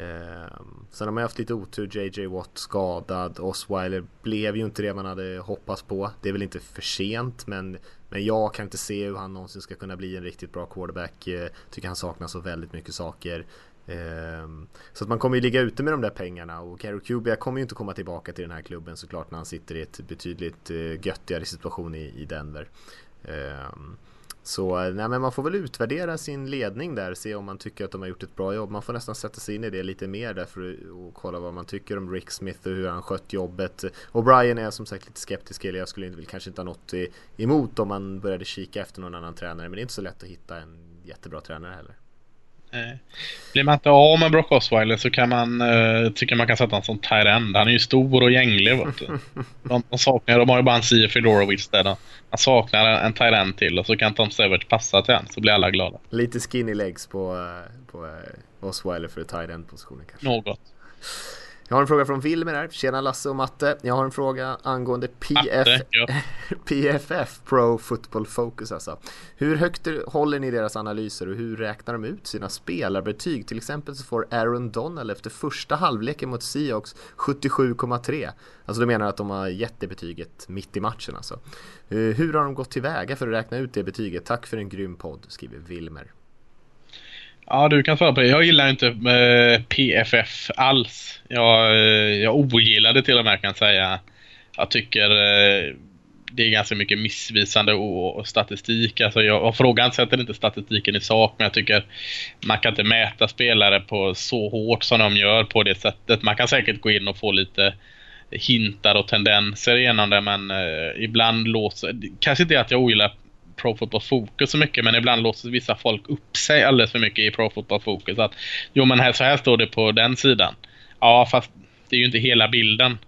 eh, sen har man haft lite otur, JJ Watt skadad, Osweiler blev ju inte det man hade hoppats på. Det är väl inte för sent men men jag kan inte se hur han någonsin ska kunna bli en riktigt bra quarterback. Eh, tycker han saknar så väldigt mycket saker. Ehm, så att man kommer ju ligga ute med de där pengarna och Gary Cuba kommer ju inte komma tillbaka till den här klubben såklart när han sitter i ett betydligt eh, göttigare situation i, Denver. Ehm, så nej, men man får väl utvärdera sin ledning där, se om man tycker att de har gjort ett bra jobb. Man får nästan sätta sig in i det lite mer där för att kolla vad man tycker om Rick Smith och hur han skött jobbet. Och Brian är som sagt lite skeptisk eller jag skulle inte, kanske inte ha något emot om man började kika efter någon annan tränare. Men det är inte så lätt att hitta en jättebra tränare heller. Eh, blir man inte av med Brock Osweiler så kan man uh, tycka man kan sätta honom som tight end. Han är ju stor och gänglig. Vet du. De, de, saknar, de har ju bara en Sia Fedorowicz där. Man saknar en, tight end till och så kan Tom Savage passa till en så blir alla glada. Lite skinny legs på, eh, på Osweiler för tight end positionen kanske. Något. Jag har en fråga från Wilmer här. Tjena Lasse och Matte. Jag har en fråga angående PF... Matte, ja. PFF, Pro Football Focus alltså. Hur högt håller ni deras analyser och hur räknar de ut sina spelarbetyg? Till exempel så får Aaron Donald efter första halvleken mot Seahawks 77,3. Alltså du menar att de har gett det betyget mitt i matchen alltså. Eh, hur har de gått tillväga för att räkna ut det betyget? Tack för en grym podd, skriver Wilmer. Ja, du kan svara på det. Jag gillar inte eh, PFF alls. Jag, eh, jag ogillar det till och med kan jag säga. Jag tycker eh, det är ganska mycket missvisande och, och statistik. Alltså jag, och frågan sätter inte statistiken i sak, men jag tycker man kan inte mäta spelare på så hårt som de gör på det sättet. Man kan säkert gå in och få lite hintar och tendenser genom det, men eh, ibland låser... Kanske inte att jag ogillar Pro Football Focus så mycket men ibland låser vissa folk upp sig alldeles för mycket i Pro Football Focus. Att, jo men här, så här står det på den sidan. Ja fast det är ju inte hela bilden.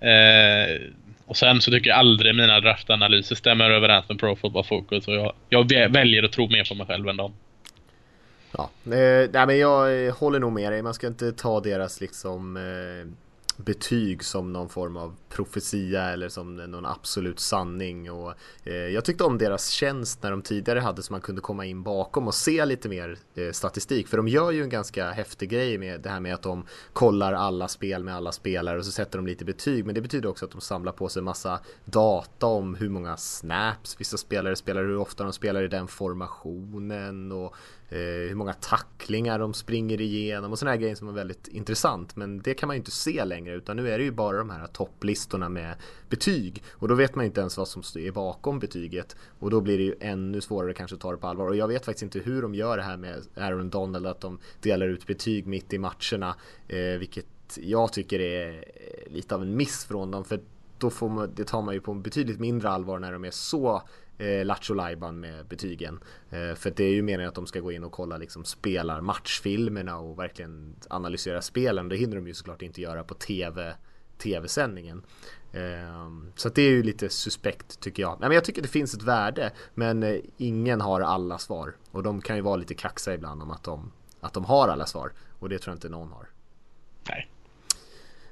Eh, och sen så tycker jag aldrig mina draftanalyser stämmer överens med Pro Football Focus och jag, jag väljer att tro mer på mig själv än dem. Ja, eh, nej men jag håller nog med dig. Man ska inte ta deras liksom eh betyg som någon form av profetia eller som någon absolut sanning. Och eh, jag tyckte om deras tjänst när de tidigare hade så man kunde komma in bakom och se lite mer eh, statistik. För de gör ju en ganska häftig grej med det här med att de kollar alla spel med alla spelare och så sätter de lite betyg. Men det betyder också att de samlar på sig massa data om hur många snaps vissa spelare spelar, hur ofta de spelar i den formationen och Eh, hur många tacklingar de springer igenom och sådana här grejer som är väldigt intressant. Men det kan man ju inte se längre utan nu är det ju bara de här topplistorna med betyg. Och då vet man inte ens vad som är bakom betyget. Och då blir det ju ännu svårare kanske att ta det på allvar. Och jag vet faktiskt inte hur de gör det här med Aaron Donald att de delar ut betyg mitt i matcherna. Eh, vilket jag tycker är eh, lite av en miss från dem. För då får man, det tar man ju på betydligt mindre allvar när de är så eh, lattjo med betygen. Eh, för det är ju meningen att de ska gå in och kolla liksom spelar matchfilmerna och verkligen analysera spelen. Det hinner de ju såklart inte göra på TV tv-sändningen. Ehm, så det är ju lite suspekt tycker jag. Men jag tycker det finns ett värde men eh, ingen har alla svar och de kan ju vara lite kaxiga ibland om att de, att de har alla svar och det tror jag inte någon har. Nej.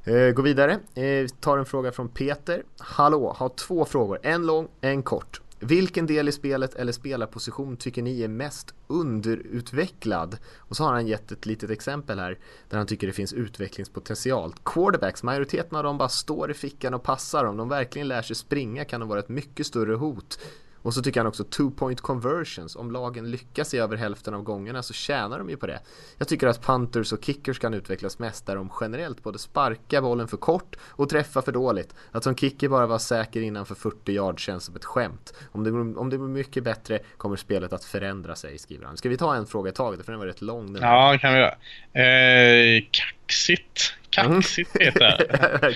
Eh, gå vidare, eh, tar en fråga från Peter. Hallå, har två frågor, en lång, en kort. Vilken del i spelet eller spelarposition tycker ni är mest underutvecklad? Och så har han gett ett litet exempel här där han tycker det finns utvecklingspotential. Quarterbacks, majoriteten av dem bara står i fickan och passar. Om de verkligen lär sig springa kan de vara ett mycket större hot. Och så tycker han också two point conversions. Om lagen lyckas i över hälften av gångerna så tjänar de ju på det. Jag tycker att punters och kickers kan utvecklas mest där de generellt både sparkar bollen för kort och träffar för dåligt. Att som kicker bara vara säker innanför 40 yard känns som ett skämt. Om det, om det blir mycket bättre kommer spelet att förändra sig, skriver han. Ska vi ta en fråga i taget? För den var rätt lång. Den ja, det kan vi göra. Eh, kaxigt kaxigt Peter.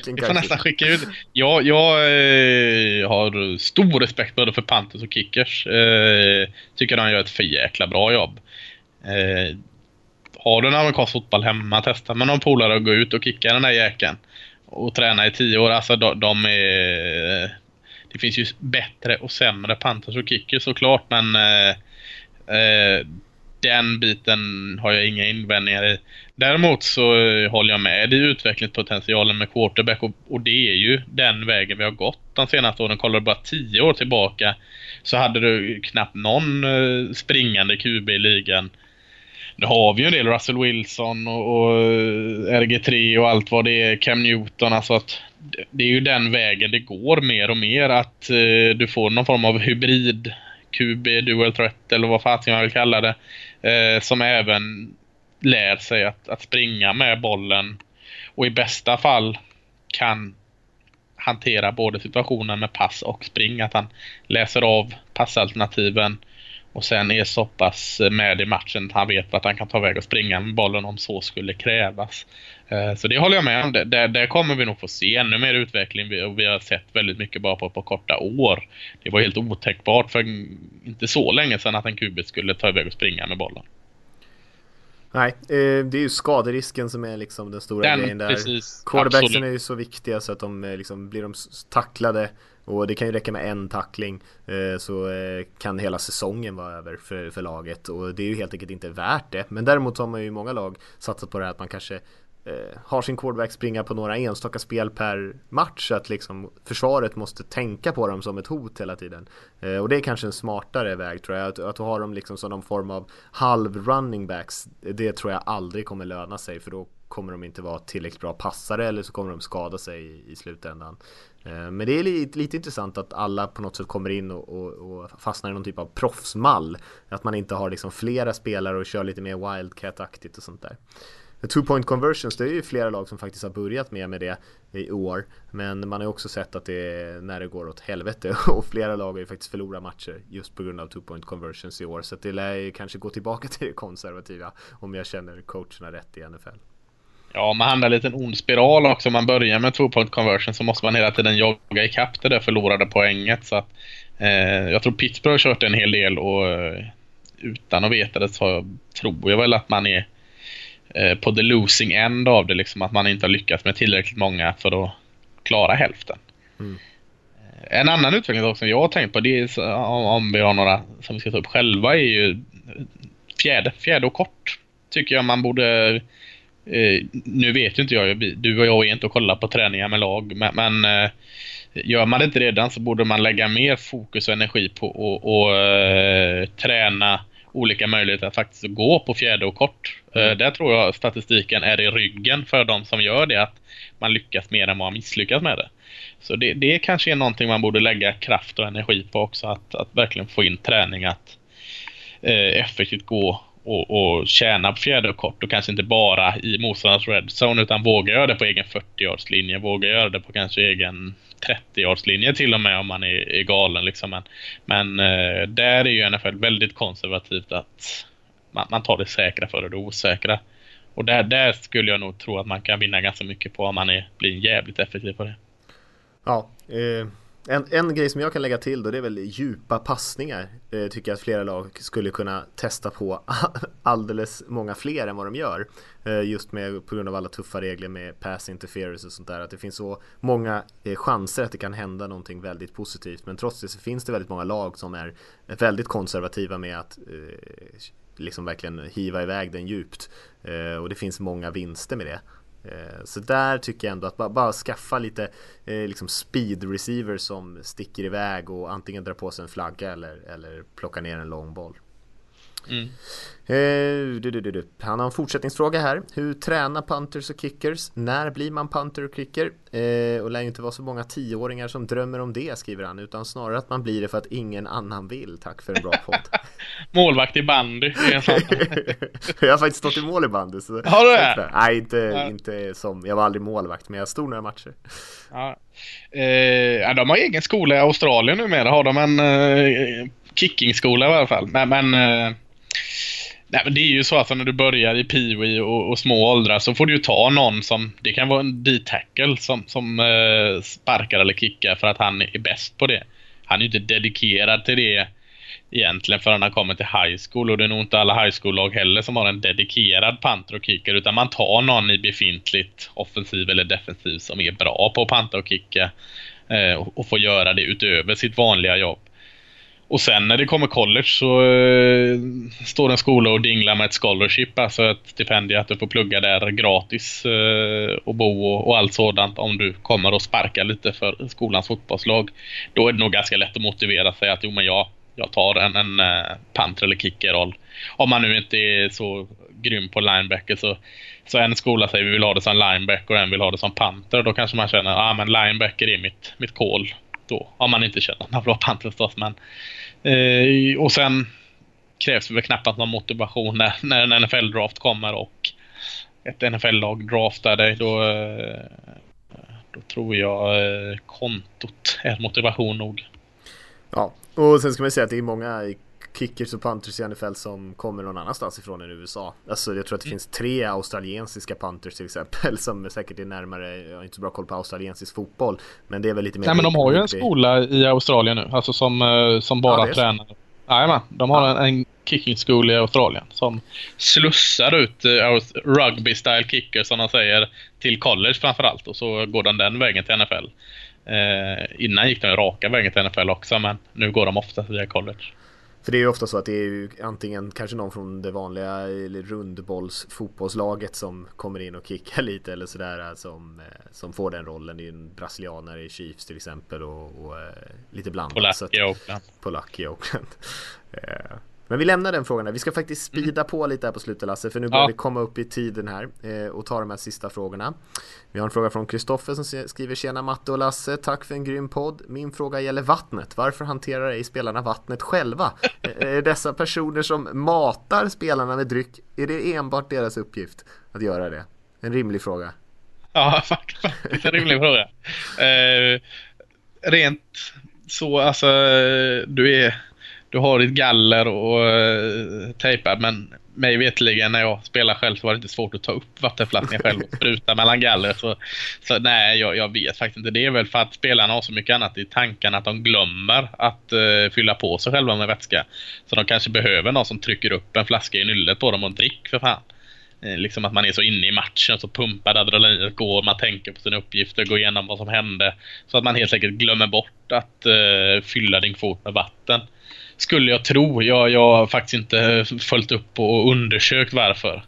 Vi får nästan skicka ut. Jag, jag eh, har stor respekt både för Panthers och Kickers. Eh, tycker de gör ett för jäkla bra jobb. Eh, har du en amerikansk fotboll hemma, testa med någon polare att gå ut och kicka den där jäkeln. Och träna i tio år. Alltså de, de är... Det finns ju bättre och sämre Panthers och Kickers såklart men eh, eh, den biten har jag inga invändningar i. Däremot så eh, håller jag med i utvecklingspotentialen med quarterback och, och, det är ju den vägen vi har gått de senaste åren. Kollar du bara tio år tillbaka så hade du knappt någon eh, springande QB i ligan. Nu har vi ju en del Russell Wilson och, och eh, RG3 och allt vad det är, Cam Newton. Alltså att det är ju den vägen det går mer och mer att eh, du får någon form av hybrid QB, dual threat eller vad fasen man vill kalla det. Eh, som även lär sig att, att springa med bollen och i bästa fall kan hantera både situationen med pass och spring. Att han läser av passalternativen och sen är så pass eh, med i matchen att han vet att han kan ta väg och springa med bollen om så skulle krävas. Eh, så det håller jag med om. Där, där kommer vi nog få se ännu mer utveckling och vi har sett väldigt mycket bara på par korta år. Det var helt otänkbart för inte så länge sedan att en kubit skulle ta iväg och springa med bollen. Nej, eh, det är ju skaderisken som är liksom den stora den, grejen där. Precis, Quarterbacksen absolut. är ju så viktiga så att de eh, liksom, blir de tacklade och det kan ju räcka med en tackling så kan hela säsongen vara över för, för laget och det är ju helt enkelt inte värt det. Men däremot har man ju i många lag satsat på det här att man kanske Eh, har sin quarterback springa på några enstaka spel per match så att liksom försvaret måste tänka på dem som ett hot hela tiden. Eh, och det är kanske en smartare väg tror jag. Att, att ha dem liksom som någon form av halv running backs. Det tror jag aldrig kommer löna sig för då kommer de inte vara tillräckligt bra passare eller så kommer de skada sig i, i slutändan. Eh, men det är lite, lite, intressant att alla på något sätt kommer in och, och, och, fastnar i någon typ av proffsmall. Att man inte har liksom flera spelare och kör lite mer wildcat-aktigt och sånt där. Two point conversions, det är ju flera lag som faktiskt har börjat med med det i år. Men man har ju också sett att det är när det går åt helvete och flera lag har ju faktiskt förlorat matcher just på grund av two point conversions i år. Så det lär ju kanske gå tillbaka till det konservativa om jag känner coacherna rätt i NFL. Ja, man hamnar i en liten ond spiral också. Om man börjar med two point conversion så måste man hela tiden jogga ikapp det där förlorade poänget. Så att, eh, jag tror Pittsburgh har kört en hel del och eh, utan att veta det så tror jag väl att man är på the losing end av det. Liksom, att man inte har lyckats med tillräckligt många för att klara hälften. Mm. Eh, en annan utveckling som jag har tänkt på, det är om vi har några som vi ska ta upp själva, är ju fjärde, fjärde och kort. Tycker jag man borde eh, nu vet ju inte jag, du och jag är inte och kollar på träningar med lag, men, men gör man det inte redan så borde man lägga mer fokus och energi på att träna olika möjligheter att faktiskt gå på fjärde och kort. Mm. Uh, där tror jag statistiken är i ryggen för de som gör det, att man lyckas mer än man misslyckas med det. Så det, det kanske är någonting man borde lägga kraft och energi på också, att, att verkligen få in träning att uh, effektivt gå och, och tjäna på fjärde och kort och kanske inte bara i motståndarnas redzone utan våga göra det på egen 40-yardslinje, våga göra det på kanske egen 30-yardslinje till och med om man är, är galen liksom. Men, men eh, där är ju NFL väldigt konservativt att man, man tar det säkra före det osäkra. Och där, där skulle jag nog tro att man kan vinna ganska mycket på om man är, blir jävligt effektiv på det. Ja, eh, en, en grej som jag kan lägga till då det är väl djupa passningar. Eh, tycker jag att flera lag skulle kunna testa på alldeles många fler än vad de gör. Eh, just med på grund av alla tuffa regler med pass interference och sånt där. Att det finns så många eh, chanser att det kan hända någonting väldigt positivt. Men trots det så finns det väldigt många lag som är väldigt konservativa med att eh, liksom verkligen hiva iväg den djupt. Eh, och det finns många vinster med det. Eh, så där tycker jag ändå att bara, bara skaffa lite eh, liksom speed receiver som sticker iväg och antingen drar på sig en flagga eller, eller plockar ner en lång boll. Mm. Eh, du, du, du, Han har en fortsättningsfråga här. Hur tränar punters och kickers? När blir man punter och kicker? Eh, och lär ju inte vara så många tioåringar som drömmer om det, skriver han, utan snarare att man blir det för att ingen annan vill. Tack för en bra podd. Målvakt i bandy. jag har faktiskt stått i mål i bandy. Så har du det? Nej, inte, ja. inte som, jag var aldrig målvakt, men jag stod några matcher. Ja. Eh, de har egen skola i Australien numera, har de en kickingskola i alla fall. Men, men Nej, men det är ju så att när du börjar i peewee och, och, små åldrar så får du ju ta någon som, det kan vara en D-tackle som, som eh, sparkar eller kickar för att han är bäst på det. Han är ju inte dedikerad till det egentligen förrän han kommer till high school och det är nog inte alla high school-lag heller som har en dedikerad panter och kicker utan man tar någon i befintligt offensiv eller defensiv som är bra på att panta och kicka eh, och, och får göra det utöver sitt vanliga jobb. Och sen när det kommer college så uh, står en skola och dinglar med ett scholarship, alltså ett stipendium att du får plugga där gratis uh, och bo och, och, allt sådant om du kommer och sparkar lite för skolans fotbollslag. Då är det nog ganska lätt att motivera sig att jo men jag, jag tar en, en eh, uh, panter eller kickerroll. Om man nu inte är så grym på linebacker så, så en skola säger vi vill ha det som linebacker och en vill ha det som panter. Då kanske man känner att ah, men linebacker är mitt, mitt call. Då, om man inte känner att man vill ha panter förstås. Men, Eh, och sen krävs det väl knappast någon motivation när, när en NFL-draft kommer och ett NFL-lag draftar dig. Då, eh, då tror jag eh, kontot är motivation nog. Ja, och sen ska man säga att det är många kickers och punters i NFL som kommer någon annanstans ifrån än USA. Alltså jag tror att det mm. finns tre australiensiska punters till exempel som säkert är närmare, jag har inte så bra koll på australiensisk fotboll. Men det är väl lite mer... Nej men de har ju en skola i Australien nu, alltså som, eh, som bara ja, tränar. Jajamän, de har ja. en, en kicking school i Australien som slussar ut uh, rugby style kickers som de säger till college framförallt och så går de den vägen till NFL. Eh, innan gick de raka vägen till NFL också men nu går de ofta via college. För det är ju ofta så att det är ju antingen kanske någon från det vanliga rundbolls fotbollslaget som kommer in och kickar lite eller sådär som, eh, som får den rollen. Det är ju en brasilianare i Chiefs till exempel och, och eh, lite blandat. Polack i Oakland. Polack i Oakland. Eh, men vi lämnar den frågan där. Vi ska faktiskt mm. speeda på lite här på slutet Lasse, för nu börjar ja. vi komma upp i tiden här eh, och ta de här sista frågorna. Vi har en fråga från Kristoffer som skriver Tjena Matte och Lasse, tack för en grym podd. Min fråga gäller vattnet. Varför hanterar ej spelarna vattnet själva? Är dessa personer som matar spelarna med dryck, är det enbart deras uppgift att göra det? En rimlig fråga. Ja, faktiskt en rimlig fråga. Eh, rent så, alltså, du är du har ditt galler och uh, tejpar men mig vetligen när jag spelar själv så var det inte svårt att ta upp vattenflaskan själv och spruta mellan galler. Så, så nej, jag, jag, vet faktiskt inte. Det är väl för att spelarna har så mycket annat i tanken att de glömmer att uh, fylla på sig själva med vätska. Så de kanske behöver någon som trycker upp en flaska i nyllet på dem och drick för fan. Eh, liksom att man är så inne i matchen så pumpar adrenalinet går, man tänker på sina uppgifter, går igenom vad som hände. Så att man helt enkelt glömmer bort att uh, fylla din kvot med vatten. Skulle jag tro. Jag, jag har faktiskt inte följt upp och undersökt varför.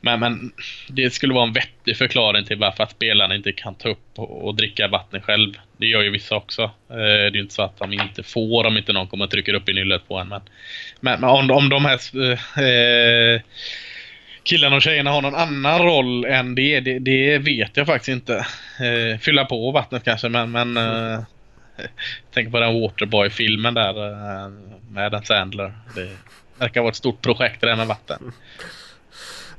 Men, men det skulle vara en vettig förklaring till varför att spelarna inte kan ta upp och, och dricka vatten själv. Det gör ju vissa också. Eh, det är ju inte så att de inte får om inte någon kommer och trycker upp i nyllet på en. Men, men, men om, om de här eh, killarna och tjejerna har någon annan roll än det, det, det vet jag faktiskt inte. Eh, fylla på vattnet kanske men, men eh, Tänk på den Waterboy-filmen där eh, med Adam Sandler. Det, verkar vara ett stort projekt det där med vatten.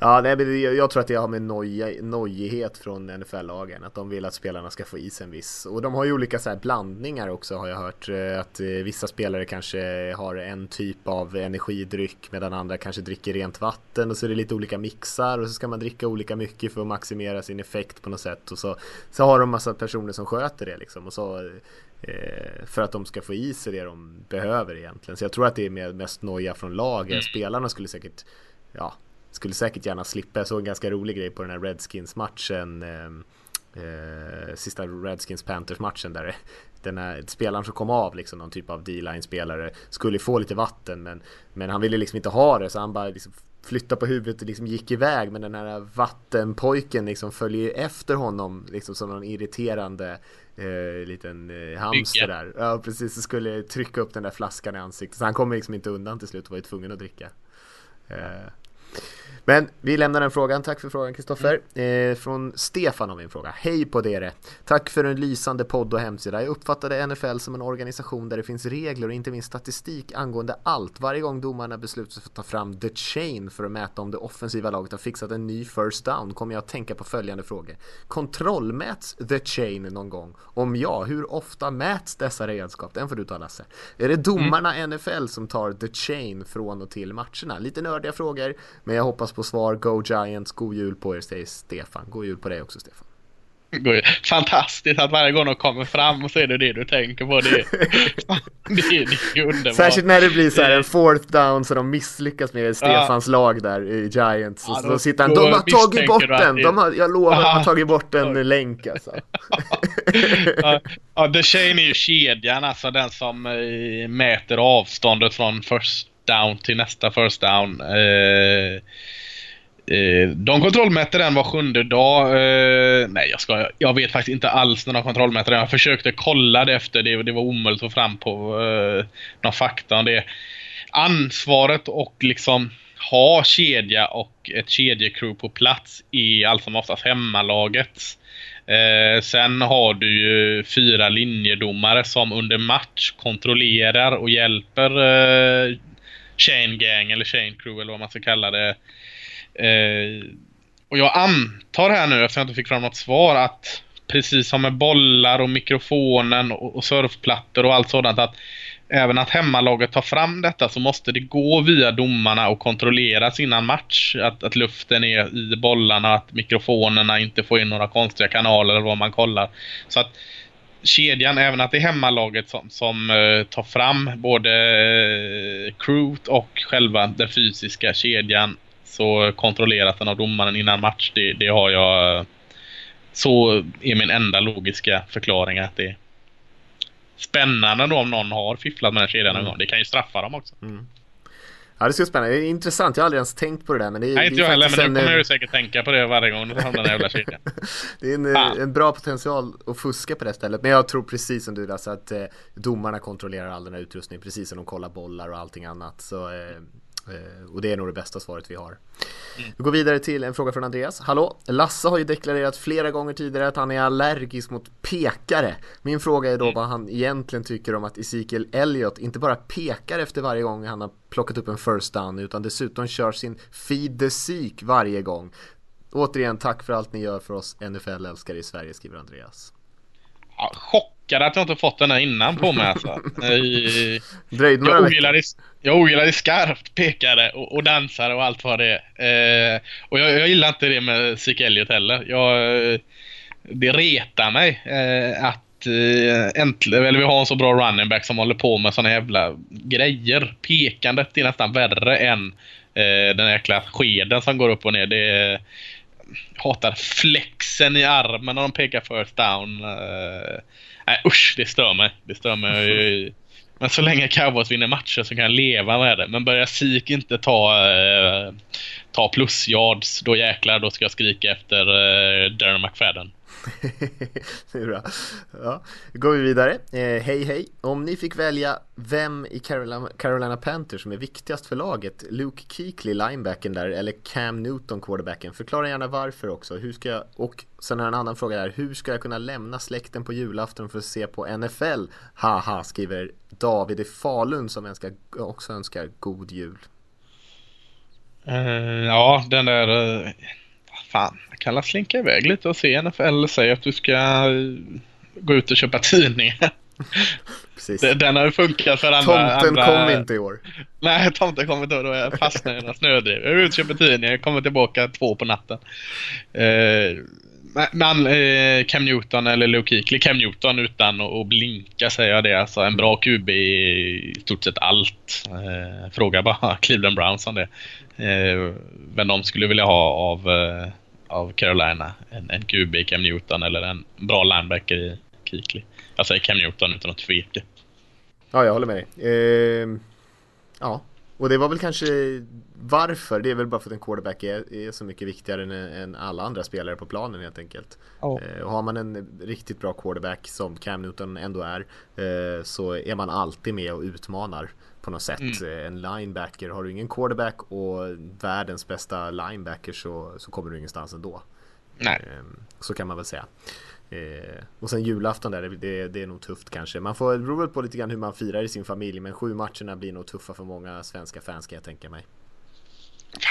Ja, nej, men jag tror att det har med noja, nojighet från NFL-lagen. Att de vill att spelarna ska få i sig en viss. Och de har ju olika så här blandningar också har jag hört. Eh, att eh, vissa spelare kanske har en typ av energidryck medan andra kanske dricker rent vatten. Och så är det lite olika mixar och så ska man dricka olika mycket för att maximera sin effekt på något sätt. Och så, så har de massa personer som sköter det liksom. Och så, för att de ska få i sig det de behöver egentligen. Så jag tror att det är mest noja från laget. Mm. Spelarna skulle säkert ja, skulle säkert gärna slippa. Jag såg en ganska rolig grej på den här Redskins-matchen. Eh, eh, sista Redskins-Panthers-matchen där den här spelaren som kom av, liksom någon typ av D-line-spelare, skulle få lite vatten men, men han ville liksom inte ha det så han bara liksom flyttade på huvudet och liksom gick iväg men den här vattenpojken liksom följer efter honom liksom som någon irriterande eh, liten eh, hamster där. Ja precis, så skulle trycka upp den där flaskan i ansiktet så han kommer liksom inte undan till slut och var ju tvungen att dricka. Eh, men vi lämnar den frågan. Tack för frågan Kristoffer. Mm. Eh, från Stefan har vi en fråga. Hej på er! Tack för en lysande podd och hemsida. Jag uppfattade NFL som en organisation där det finns regler och inte minst statistik angående allt. Varje gång domarna beslutar sig för att ta fram the chain för att mäta om det offensiva laget har fixat en ny first down kommer jag att tänka på följande frågor. Kontrollmäts the chain någon gång? Om ja, hur ofta mäts dessa redskap? Den får du ta Lasse. Är det domarna mm. NFL som tar the chain från och till matcherna? Lite nördiga frågor, men jag hoppas på svar. Go Giants, god jul på er säger Stefan. God jul på dig också Stefan. Fantastiskt att varje gång de kommer fram så är det det du tänker på. Det är, det är, det är underbart. Särskilt när det blir så här en fourth down så de misslyckas med Stefans ja. lag där i Giants. Ja, då, så sitter han, de har tagit bort den! De har, jag lovar, de har tagit bort en länk alltså. ja, ja, The Chain är ju kedjan, alltså den som äh, mäter avståndet från first down till nästa first down. Eh, eh de kontrollmätte den var sjunde dag. Eh, nej, jag, ska, jag vet faktiskt inte alls när de kontrollmätte den. Jag försökte kolla det efter det. Det var omöjligt att få fram på eh, någon fakta om det. Ansvaret och liksom ha kedja och ett kedjecrew på plats i allt som oftast hemmalaget. Eh, sen har du ju fyra linjedomare som under match kontrollerar och hjälper eh, Chain Gang eller Chain Crew eller vad man ska kalla det Eh, och jag antar här nu, eftersom jag inte fick fram något svar, att precis som med bollar och mikrofonen och, och surfplattor och allt sådant att även att hemmalaget tar fram detta så måste det gå via domarna och kontrolleras innan match. Att, att luften är i bollarna, att mikrofonerna inte får in några konstiga kanaler eller vad man kollar. Så att kedjan, även att det är hemmalaget som, som uh, tar fram både uh, crewt och själva den fysiska kedjan så kontrollerat den av domaren innan match, det, det har jag... Så är min enda logiska förklaring att det är spännande då om någon har fifflat med den kedjan någon mm. gång. Det kan ju straffa dem också. Mm. Ja det ska bli spännande, det är intressant, jag har aldrig ens tänkt på det där men det är, Nej inte jag heller men nu kommer jag ju säkert tänka på det varje gång du har den jävla kedjan. det är en, en, bra potential att fuska på det stället men jag tror precis som du Lasse att eh, domarna kontrollerar all den här utrustningen precis som de kollar bollar och allting annat så eh, Eh, och det är nog det bästa svaret vi har. Mm. Vi går vidare till en fråga från Andreas. Hallå! Lasse har ju deklarerat flera gånger tidigare att han är allergisk mot pekare. Min fråga är då mm. vad han egentligen tycker om att Ezekiel Elliott inte bara pekar efter varje gång han har plockat upp en first down utan dessutom kör sin feed the seek varje gång. Återigen, tack för allt ni gör för oss NFL-älskare i Sverige, skriver Andreas. Ja, chockad att jag inte fått den här innan på mig alltså. Några jag ogillade, jag ogillade skarpt pekare och, och dansare och allt vad det är. Eh, och jag, jag gillar inte det med Zeke Elliot heller. Jag, det retar mig eh, att eh, äntligen, eller vi har en så bra running back som håller på med såna jävla grejer. Pekandet är nästan värre än eh, den jäkla skeden som går upp och ner. Det är, hatar flexen i armen när de pekar first down. Uh, nej usch, det stör mig. Det stör mig. Men så länge Cowboys vinner matcher så kan jag leva med det. Men börjar Sik inte ta, eh, ta plusyards, då jäklar, då ska jag skrika efter eh, Darren McFadden. det är bra. Ja, då går vi vidare. Eh, hej hej. Om ni fick välja vem i Carolina, Carolina Panthers som är viktigast för laget, Luke Kuechly, linebacken där, eller Cam Newton, quarterbacken. Förklara gärna varför också. Hur ska jag, och sen har jag en annan fråga där. Hur ska jag kunna lämna släkten på julafton för att se på NFL? Haha, skriver David i Falun som önskar, också önskar god jul. Uh, ja, den där... Uh, fan, jag kan slinka iväg lite och se NFL säga att du ska uh, gå ut och köpa tidningar. Precis. Den, har ju funkat för andra... Tomten andra... kom inte i år. Nej, tomten kom inte i år. Då jag fastnade i några snödriv. Jag är ute och köper tidningar. Jag kommer tillbaka två på natten. Uh, men eh, Cam Newton eller Leo Kuechly, Cam Newton utan att blinka säger jag det. Alltså en bra QB i stort sett allt. Eh, fråga bara Cleveland Browns om det. Eh, vem de skulle vilja ha av, eh, av Carolina. En, en QB Cam Newton eller en bra linebacker i Kuechly. Jag säger Cam Newton utan att tveka. Ja, jag håller med dig. Eh, ja, och det var väl kanske varför. Det är väl bara för att en quarterback är, är så mycket viktigare än, än, alla andra spelare på planen helt enkelt. Oh. Eh, och har man en riktigt bra quarterback som Cam Newton ändå är eh, så är man alltid med och utmanar på något sätt. Mm. Eh, en linebacker, har du ingen quarterback och världens bästa linebacker så, så kommer du ingenstans ändå. Nej. Eh, så kan man väl säga. Eh, och sen julafton där, det, det, är nog tufft kanske. Man får bero på lite grann hur man firar i sin familj, men sju matcherna blir nog tuffa för många svenska fans kan jag tänka mig.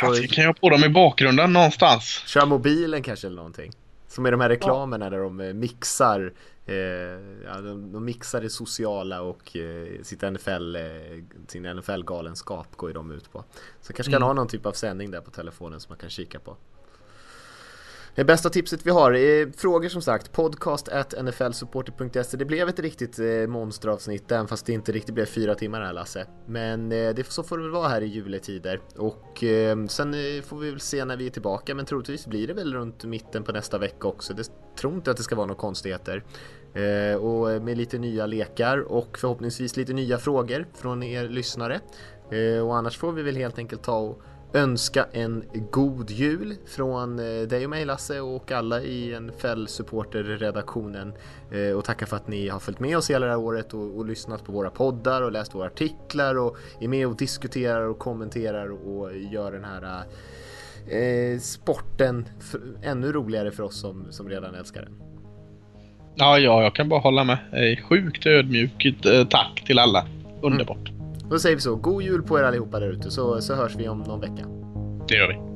Fan, kan jag på dem i bakgrunden någonstans? Kör mobilen kanske eller någonting. Som i de här reklamerna ja. där de eh, mixar eh, ja, de, de, mixar det sociala och eh, sitt NFL, eh, sin NFL-galenskap går ju de ut på. Så kanske kan mm. ha någon typ av sändning där på telefonen som man kan kika på. Det bästa tipset vi har är frågor som sagt, podcast at nflsupporter.se. Det blev ett riktigt eh, monsteravsnitt, även fast det inte riktigt blev fyra timmar här Lasse. Men eh, det, så får det väl vara här i juletider. Och ehm, eh, sen får vi väl se när vi är tillbaka, men troligtvis blir det väl runt mitten på nästa vecka också. Det tror inte att det ska vara några konstigheter. Eh, och eh, med lite nya lekar och förhoppningsvis lite nya frågor från er lyssnare. Eh, och annars får vi väl helt enkelt ta och önska en god jul från eh, dig och mig Lasse och alla i NFL Supporter-redaktionen eh, och tacka för att ni har följt med oss hela det här året och, och, lyssnat på våra poddar och läst våra artiklar och är med och diskuterar och kommenterar och gör den här eh, sporten ännu roligare för oss som, som redan älskar den. Ja, ja, jag kan bara hålla med. Sjukt ödmjukt eh, tack till alla. Underbart. Mm. Då säger vi så. God jul på er allihopa där ute så, så hörs vi om någon vecka. Det gör vi.